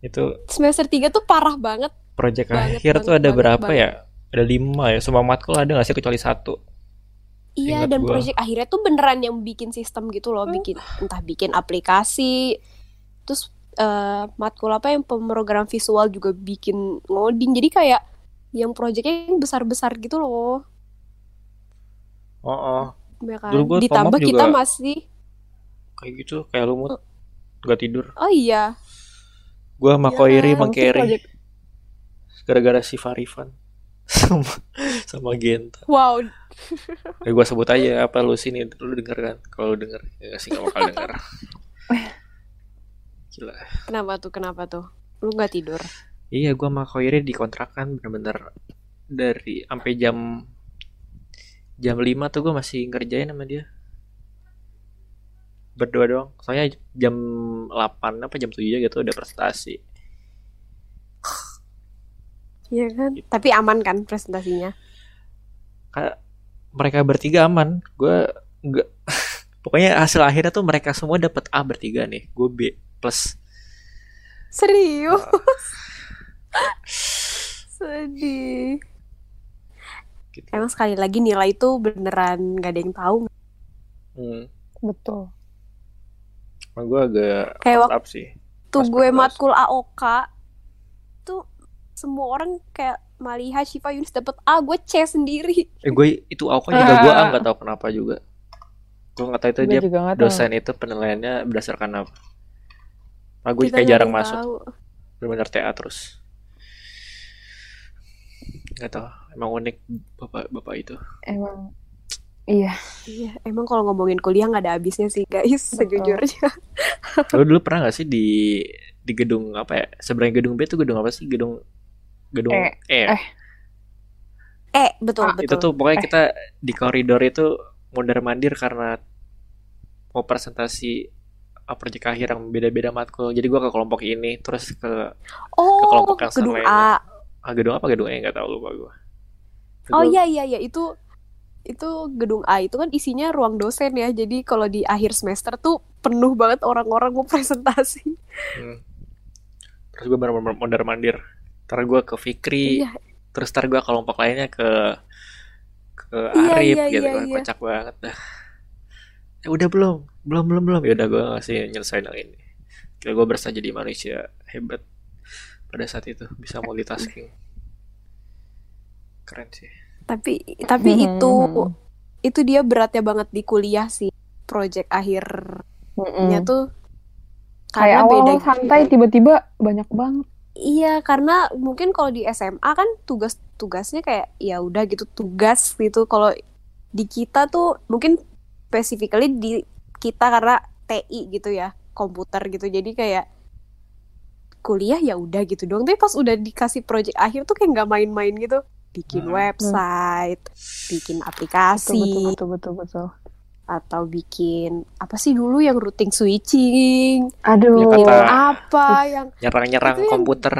Itu semester 3 tuh parah banget project Banget, akhir tuh banget, ada banget, berapa banget. ya? Ada lima ya. Semua matkul ada gak sih kecuali satu? iya Ingat dan gua. project akhirnya tuh beneran yang bikin sistem gitu loh bikin entah bikin aplikasi terus eh, matkul apa yang pemrogram visual juga bikin ngoding jadi kayak yang projectnya yang besar-besar gitu loh Oh, oh. Ya kan Dulu gua ditambah kita juga- masih kayak gitu, kayak lumut. Gak tidur. oh iya Gue sama Ya, Koiri sama Mungkin Kerry gara-gara si Farifan sama sama Genta. wow Ya gue sebut aja apa lu sini lu denger kan? Kalau lu denger ya sih gak bakal denger. Gila. kenapa tuh kenapa tuh lu nggak tidur Iya, gua sama Koiri dikontrakan bener-bener dari sampai jam jam 5 tuh gua masih ngerjain sama dia. Berdua doang. Soalnya jam 8 apa jam 7 gitu udah prestasi. Iya kan Gitu. tapi aman kan presentasinya Kayak mereka bertiga aman. Gua enggak Pokoknya hasil akhirnya tuh mereka semua dapat A bertiga nih. Gue B plus. serius sedih Gitu. emang sekali lagi nilai itu beneran gak ada yang tahu Hmm. Betul. Gue agak Kayak up sih. tuh gue matkul AOK tuh semua orang kayak Maliha, Shiva, Yunus dapet A, gue C sendiri. Eh gue itu aku juga gue A nggak tahu kenapa juga. Gue nggak tahu itu Gue dia juga nggak tahu. dosen itu penilaiannya berdasarkan apa. Nah, gue Kita kayak jarang masuk, tahu. benar-benar TA terus. Gak tahu, emang unik bapak bapak itu. Emang iya. Iya, emang kalau ngomongin kuliah nggak ada habisnya sih guys, Betul. sejujurnya. Lo dulu pernah gak sih di di gedung apa ya? Sebenarnya gedung B itu gedung apa sih? Gedung gedung E. E. Eh. Eh, betul, Ah, betul. itu tuh pokoknya Eh. kita di koridor itu mondar mandir karena mau presentasi uh, proyek akhir yang beda-beda matkul. Jadi gua ke kelompok ini, terus ke oh, ke kelompok yang gedung lainnya. A. ah, gedung apa gedung E nggak tahu lupa gua. Oh iya iya iya itu itu gedung A itu kan isinya ruang dosen ya. Jadi kalau di akhir semester tuh penuh banget orang-orang mau presentasi. Hmm. Terus gue bener-bener mondar mandir. Ntar gue ke Fikri, Iya. terus ntar gue kelompok lainnya ke ke Iya, Arif iya, gitu iya, kan, iya. kocak banget dah. Ya udah belum, belum belum belum. Ya udah gue ngasih nyelesain yang ini. Kira gue berasa jadi manusia hebat pada saat itu bisa multitasking. Keren sih. Tapi tapi Mhm, itu mhm. itu dia beratnya banget di kuliah sih. Project akhirnya Mm-mm. tuh Kayak karena beda awal santai tiba-tiba banyak banget. Iya, karena mungkin kalau di SMA kan tugas-tugasnya kayak ya udah gitu tugas gitu. Kalau di kita tuh mungkin specifically di kita karena TI gitu ya, komputer gitu. Jadi kayak kuliah ya udah gitu dong. Tapi pas udah dikasih project akhir tuh kayak nggak main-main gitu. Bikin Hmm. website, bikin Betul, aplikasi, betul, betul, betul, betul. atau bikin apa sih dulu yang routing switching, Aduh. bikin Peta. apa yang Nyerang-nyerang Itu yang- komputer.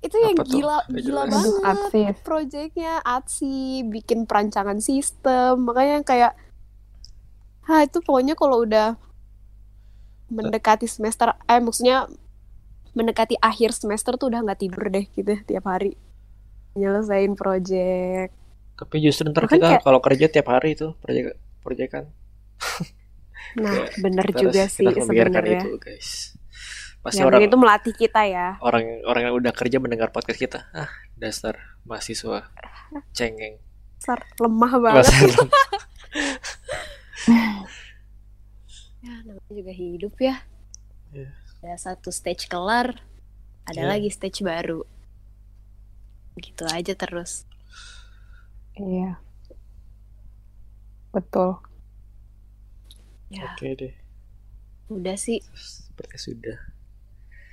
itu yang Apa tuh? gila gila banget. Aduh, proyeknya Atsi bikin perancangan sistem makanya kayak ah itu pokoknya kalau udah mendekati semester eh maksudnya mendekati akhir semester tuh udah nggak tidur deh gitu tiap hari nyelesain project Tapi justru ntar Bahkan kita kayak- kalau kerja tiap hari itu proyek proyekan. nah Ya, bener Kita juga harus- sih kita harus membiarkan sebenarnya itu guys. Pasti yang orang itu melatih kita ya orang orang yang udah kerja mendengar podcast kita ah dasar mahasiswa cengeng Dasar lemah banget Dasar ya namanya juga hidup ya Iya. ada satu stage kelar ada Iya. lagi stage baru gitu aja terus. Iya. Betul. ya. Oke deh. Udah sih. Seperti sudah.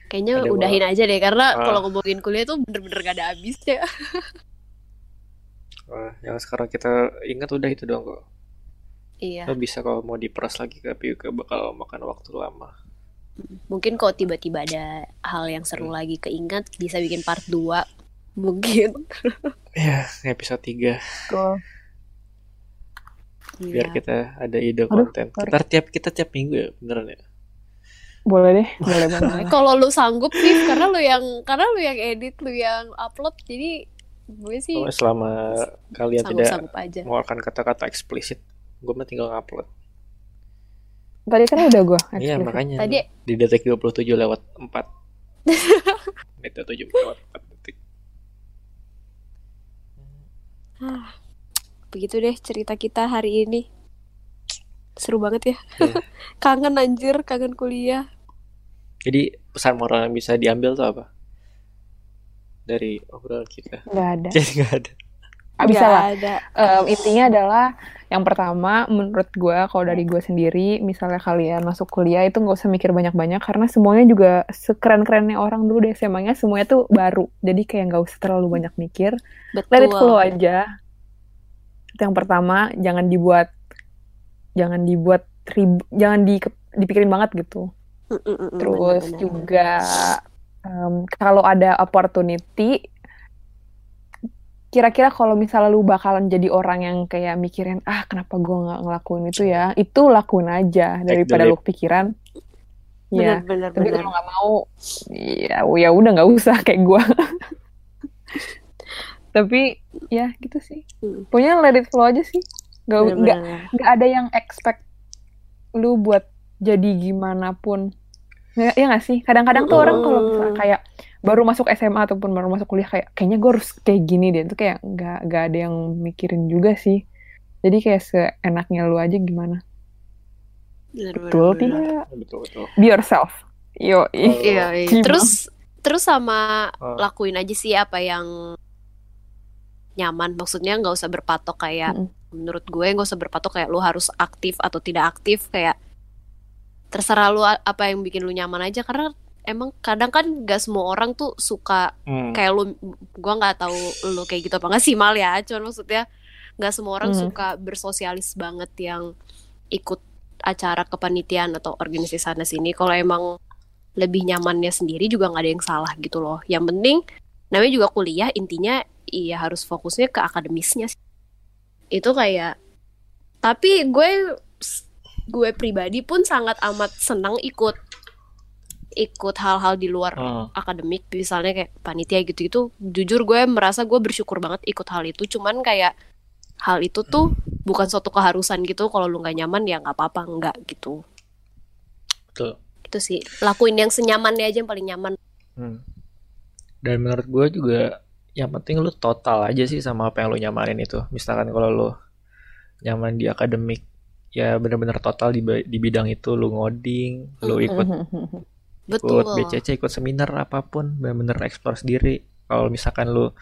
Kayaknya Ada udahin aja deh karena Ah. kalau ngomongin kuliah tuh bener-bener gak ada habisnya. Wah, yang sekarang kita ingat udah itu doang kok. Iya. Lo bisa kalau mau diperas lagi ke PUK bakal makan waktu lama. Mungkin kalau tiba-tiba ada hal yang seru Hmm. lagi keingat bisa bikin part 2 mungkin ya episode 3 Betul. biar Iya. kita ada ide Aduh, konten sorry. kita tiap kita tiap minggu ya beneran ya Boleh deh, boleh banget. kalau lu sanggup sih karena lu yang karena lu yang edit lu yang upload jadi gue sih Pokoknya selama kalian tidak aja mengeluarkan kata-kata eksplisit gue mah tinggal ngupload Tadi kan udah gue. iya makanya tadi di detik 27 lewat 4 menit 27 lewat 4 detik ah, begitu deh cerita kita hari ini seru banget ya Iya. kangen anjir kangen kuliah Jadi pesan moral yang bisa diambil tuh apa? Dari obrolan kita. Nggak ada. Jadi nggak ada. Ah, bisa lah. ada. Em, intinya adalah yang pertama menurut gue kalau dari gue sendiri misalnya kalian masuk kuliah itu nggak usah mikir banyak-banyak karena semuanya juga sekeren-kerennya orang dulu deh SMA-nya semuanya tuh baru. Jadi kayak nggak usah terlalu banyak mikir. Let it flow betul aja. Itu yang pertama jangan dibuat jangan dibuat rib jangan di, dipikirin banget gitu. Mm, mm, mm, terus juga em, kalau ada opportunity kira-kira kalau misalnya lu bakalan jadi orang yang kayak mikirin ah kenapa gua nggak ngelakuin itu ya? Itu lakuin aja daripada lu pikiran ya benar-benar tapi benar. kalau nggak mau ya ya udah nggak usah kayak gua. Tapi ya gitu sih. Hmm. pokoknya let it flow aja sih. Nggak nggak nggak ada yang expect lu buat jadi gimana pun. Ya, ya nggak sih? Kadang-kadang tuh orang kalau misalnya kayak baru masuk SMA ataupun baru masuk kuliah kayak kayaknya gue harus kayak gini deh itu kayak nggak nggak ada yang mikirin juga sih jadi kayak seenaknya lu aja gimana Bener, betul bener. tidak betul betul be yourself yo. Iya, iya. Terus terus sama Oh. lakuin aja sih apa yang nyaman. Maksudnya nggak usah berpatok kayak Mm-mm. menurut gue nggak usah berpatok kayak lu harus aktif atau tidak aktif kayak terserah lu apa yang bikin lu nyaman aja karena emang kadang kan gak semua orang tuh suka Hmm. kayak lu gua nggak tahu lu kayak gitu apa nggak sih mal ya cuman maksudnya nggak semua orang Hmm. suka bersosialis banget yang ikut acara kepanitiaan atau organisasi sana sini kalau emang lebih nyamannya sendiri juga nggak ada yang salah gitu loh yang penting namanya juga kuliah intinya iya harus fokusnya ke akademisnya sih. itu kayak tapi gue gue pribadi pun sangat amat senang ikut ikut hal-hal di luar Hmm. akademik misalnya kayak panitia gitu-gitu jujur gue merasa gue bersyukur banget ikut hal itu cuman kayak hal itu tuh bukan suatu keharusan gitu kalau lu nggak nyaman ya nggak apa-apa nggak gitu Betul. itu sih lakuin yang senyamannya aja yang paling nyaman Hmm. Dan menurut gue juga yang penting lu total aja sih sama apa yang lu nyamanin itu. Misalkan kalau lu nyaman di akademik, ya bener-bener total di, di bidang itu lu ngoding, lu ikut betul ikut BCC, ikut seminar apa pun, bener-bener explore sendiri. Kalau misalkan lu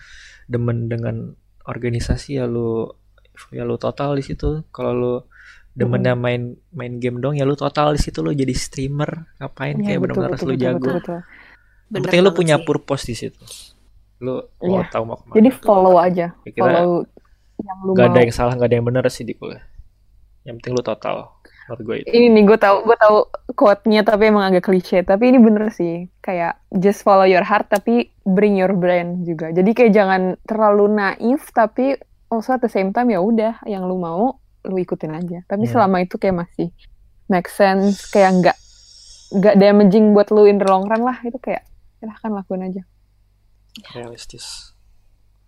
demen dengan organisasi ya lu ya lu total di situ. Kalau lu demennya main main game dong ya lu total di situ lu jadi streamer ngapain Iya, kayak betul, lu betul, jago. betul, penting lu punya sih. purpose di situ. Lu mau Iya. tahu mau ke mana. jadi follow aja Ya, kita follow yang lu nggak mau ada yang salah, nggak ada yang benar sih di kuliah. Yang penting lu total. Menurut gue itu. ini nih gue tahu gue tahu quote-nya tapi emang agak klise tapi ini bener sih kayak just follow your heart tapi bring your brain juga jadi kayak jangan terlalu naif tapi also at the same time ya udah yang lu mau lu ikutin aja tapi Hmm. selama itu kayak masih make sense kayak nggak nggak damaging buat lu in the long run lah itu kayak silahkan lakuin aja Realistis.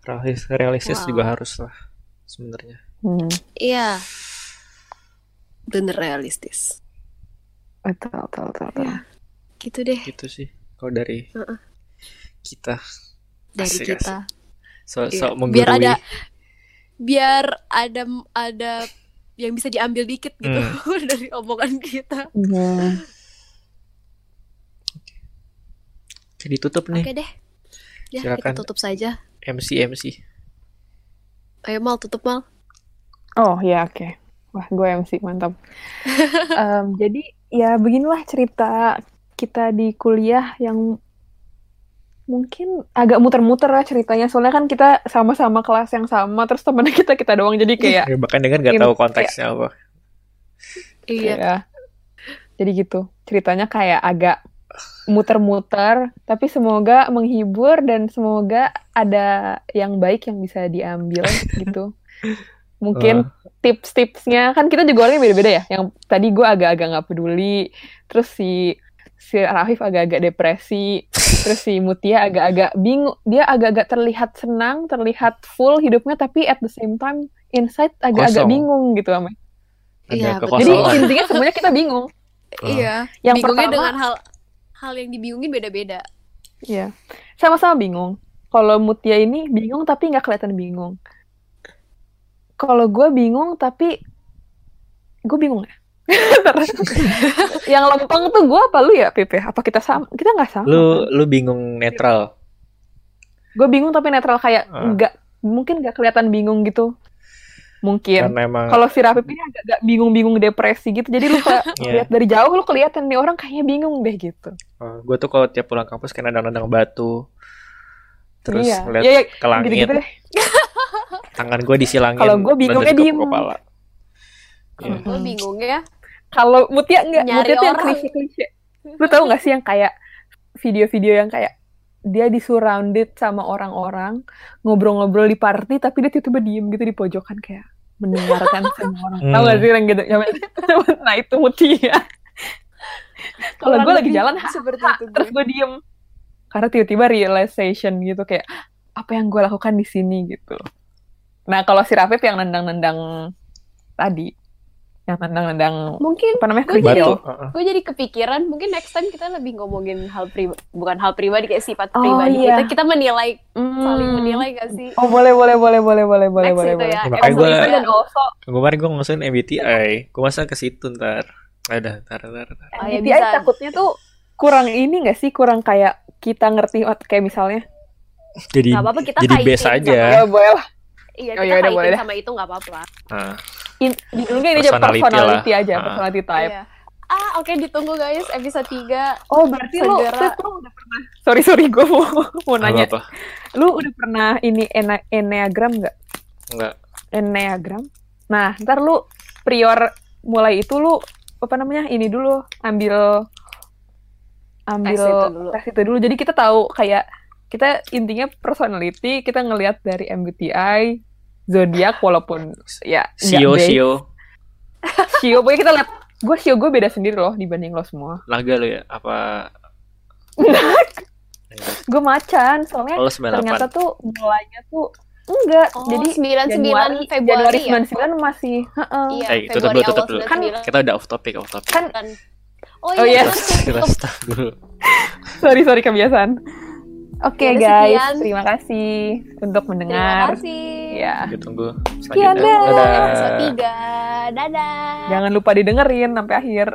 Realis, realistis Wow. juga harus lah sebenarnya. hmm, iya bener realistis betul betul betul, betul. Iya. gitu deh Gitu sih. Kalau dari Heeh. kita dari Asik, kita so, Iya. so biar menggurui. ada biar ada ada yang bisa diambil dikit gitu Hmm. dari omongan kita Hmm. Oke, ditutup nih oke deh ya Silakan. kita tutup saja MC MC. ayo mal tutup mal Oh ya oke. Wah gue MC mantap. Em, jadi ya beginilah cerita kita di kuliah yang mungkin agak muter-muter lah ceritanya. Soalnya kan kita sama-sama kelas yang sama, terus temennya kita kita doang. Jadi kayak Ya, bahkan dengan nggak Ini tahu kayak- konteksnya apa. iya ya. Jadi gitu ceritanya kayak agak muter-muter, tapi semoga menghibur dan semoga ada yang baik yang bisa diambil gitu. Mungkin Oh, tips-tipsnya kan kita juga orangnya beda-beda ya. Yang tadi gue agak-agak nggak peduli, terus si si Rafif agak-agak depresi, terus si Mutia agak-agak bingung. Dia agak-agak terlihat senang, terlihat full hidupnya, tapi at the same time inside agak-agak bingung gitu ama. Iya. Jadi intinya semuanya kita bingung. Iya Yang bingungnya pertama, dengan hal hal yang dibingungin beda-beda Iya. Sama-sama bingung. Kalau Mutia ini bingung tapi nggak kelihatan bingung. Kalau gue bingung tapi gue bingung ya. Terus, yang lempeng tuh gue apa lu ya Pepe? Apa kita sama? Kita nggak sama. Lu kan? lu bingung netral. Gue bingung tapi netral kayak Ah. nggak mungkin nggak kelihatan bingung gitu. Mungkin. Karena emang Kalau si Rafif ini agak-agak bingung-bingung depresi gitu. Jadi lu kayak Iya. lihat dari jauh lu kelihatan nih orang kayaknya bingung deh gitu. gue tuh kalau tiap pulang kampus kan nendang-nendang batu. Terus iya. ngeliat Iya, iya, ke langit, gitu-gitu deh. tangan gue disilangin. Kalau gua bingungnya diem. kepala. Iya. gue Hmm. bingungnya Kalau Mutia enggak, Nyari Mutia tuh yang orang. klise-klise. Lu tahu nggak sih yang kayak video-video yang kayak dia di surrounded sama orang-orang ngobrol-ngobrol di party tapi dia tiba-tiba diem gitu di pojokan kayak mendengarkan semua orang. Tahu Hmm. gak sih yang gitu? Nah itu Mutia. Kalau gue lagi jalan, ha, seperti ha, itu terus gue diem. Karena tiba-tiba realization gitu kayak apa yang gue lakukan di sini gitu. Nah kalau si Rafif yang nendang-nendang tadi yang nendang-nendang Mungkin apa namanya Gue jadi- gue jadi kepikiran mungkin next time kita lebih ngomongin hal pribadi bukan hal pribadi kayak sifat Oh, pribadi iya. kita kita menilai saling Hmm. menilai gak sih Oh boleh boleh boleh boleh boleh boleh boleh itu boleh. ya Ya, makanya also Kemarin gue ngomongin MBTI, gue masa ke situ ntar. Ada, ntar, ntar, ntar. Oh, ya MBTI bisa. takutnya tuh kurang ini gak sih kurang kayak kita ngerti kayak misalnya Jadi, Gak apa-apa kita jadi base aja. ya boleh lah iya Oh, kita yaudah, boleh sama itu gak apa-apa Nah, In, judulnya ini aja Personality lah. aja Ah. personality type Iya. ah oke ditunggu guys episode 3 oh berarti lu, lu udah pernah sorry sorry gue mau mau nanya apa? lu udah pernah ini ena, enneagram nggak Enggak. enneagram nah ntar lu prior mulai itu lu apa namanya ini dulu ambil ambil Tes itu dulu. tes itu dulu jadi kita tahu kayak kita intinya personality kita ngelihat dari MBTI zodiak walaupun ya Sio. Sio. Shio pokoknya kita lihat gue Shio gue beda sendiri loh dibanding lo semua Naga lo ya? Apa? gue macan soalnya Oh, lo 98. ternyata tuh mulainya tuh enggak oh jadi 99 Januari Februari ya 99 masih heeh. iya Eh, tutup dulu, tutup dulu. 99 Kita udah off topic, off topic. kan oh Oh, iya iya. tutup. stop dulu. sorry sorry kebiasaan oke Yaudah, guys. sekian. terima kasih untuk terima mendengar kasih. Ya. Kita tunggu. Sekian. Dadah. episode 3 dadah. Jangan lupa didengerin sampai akhir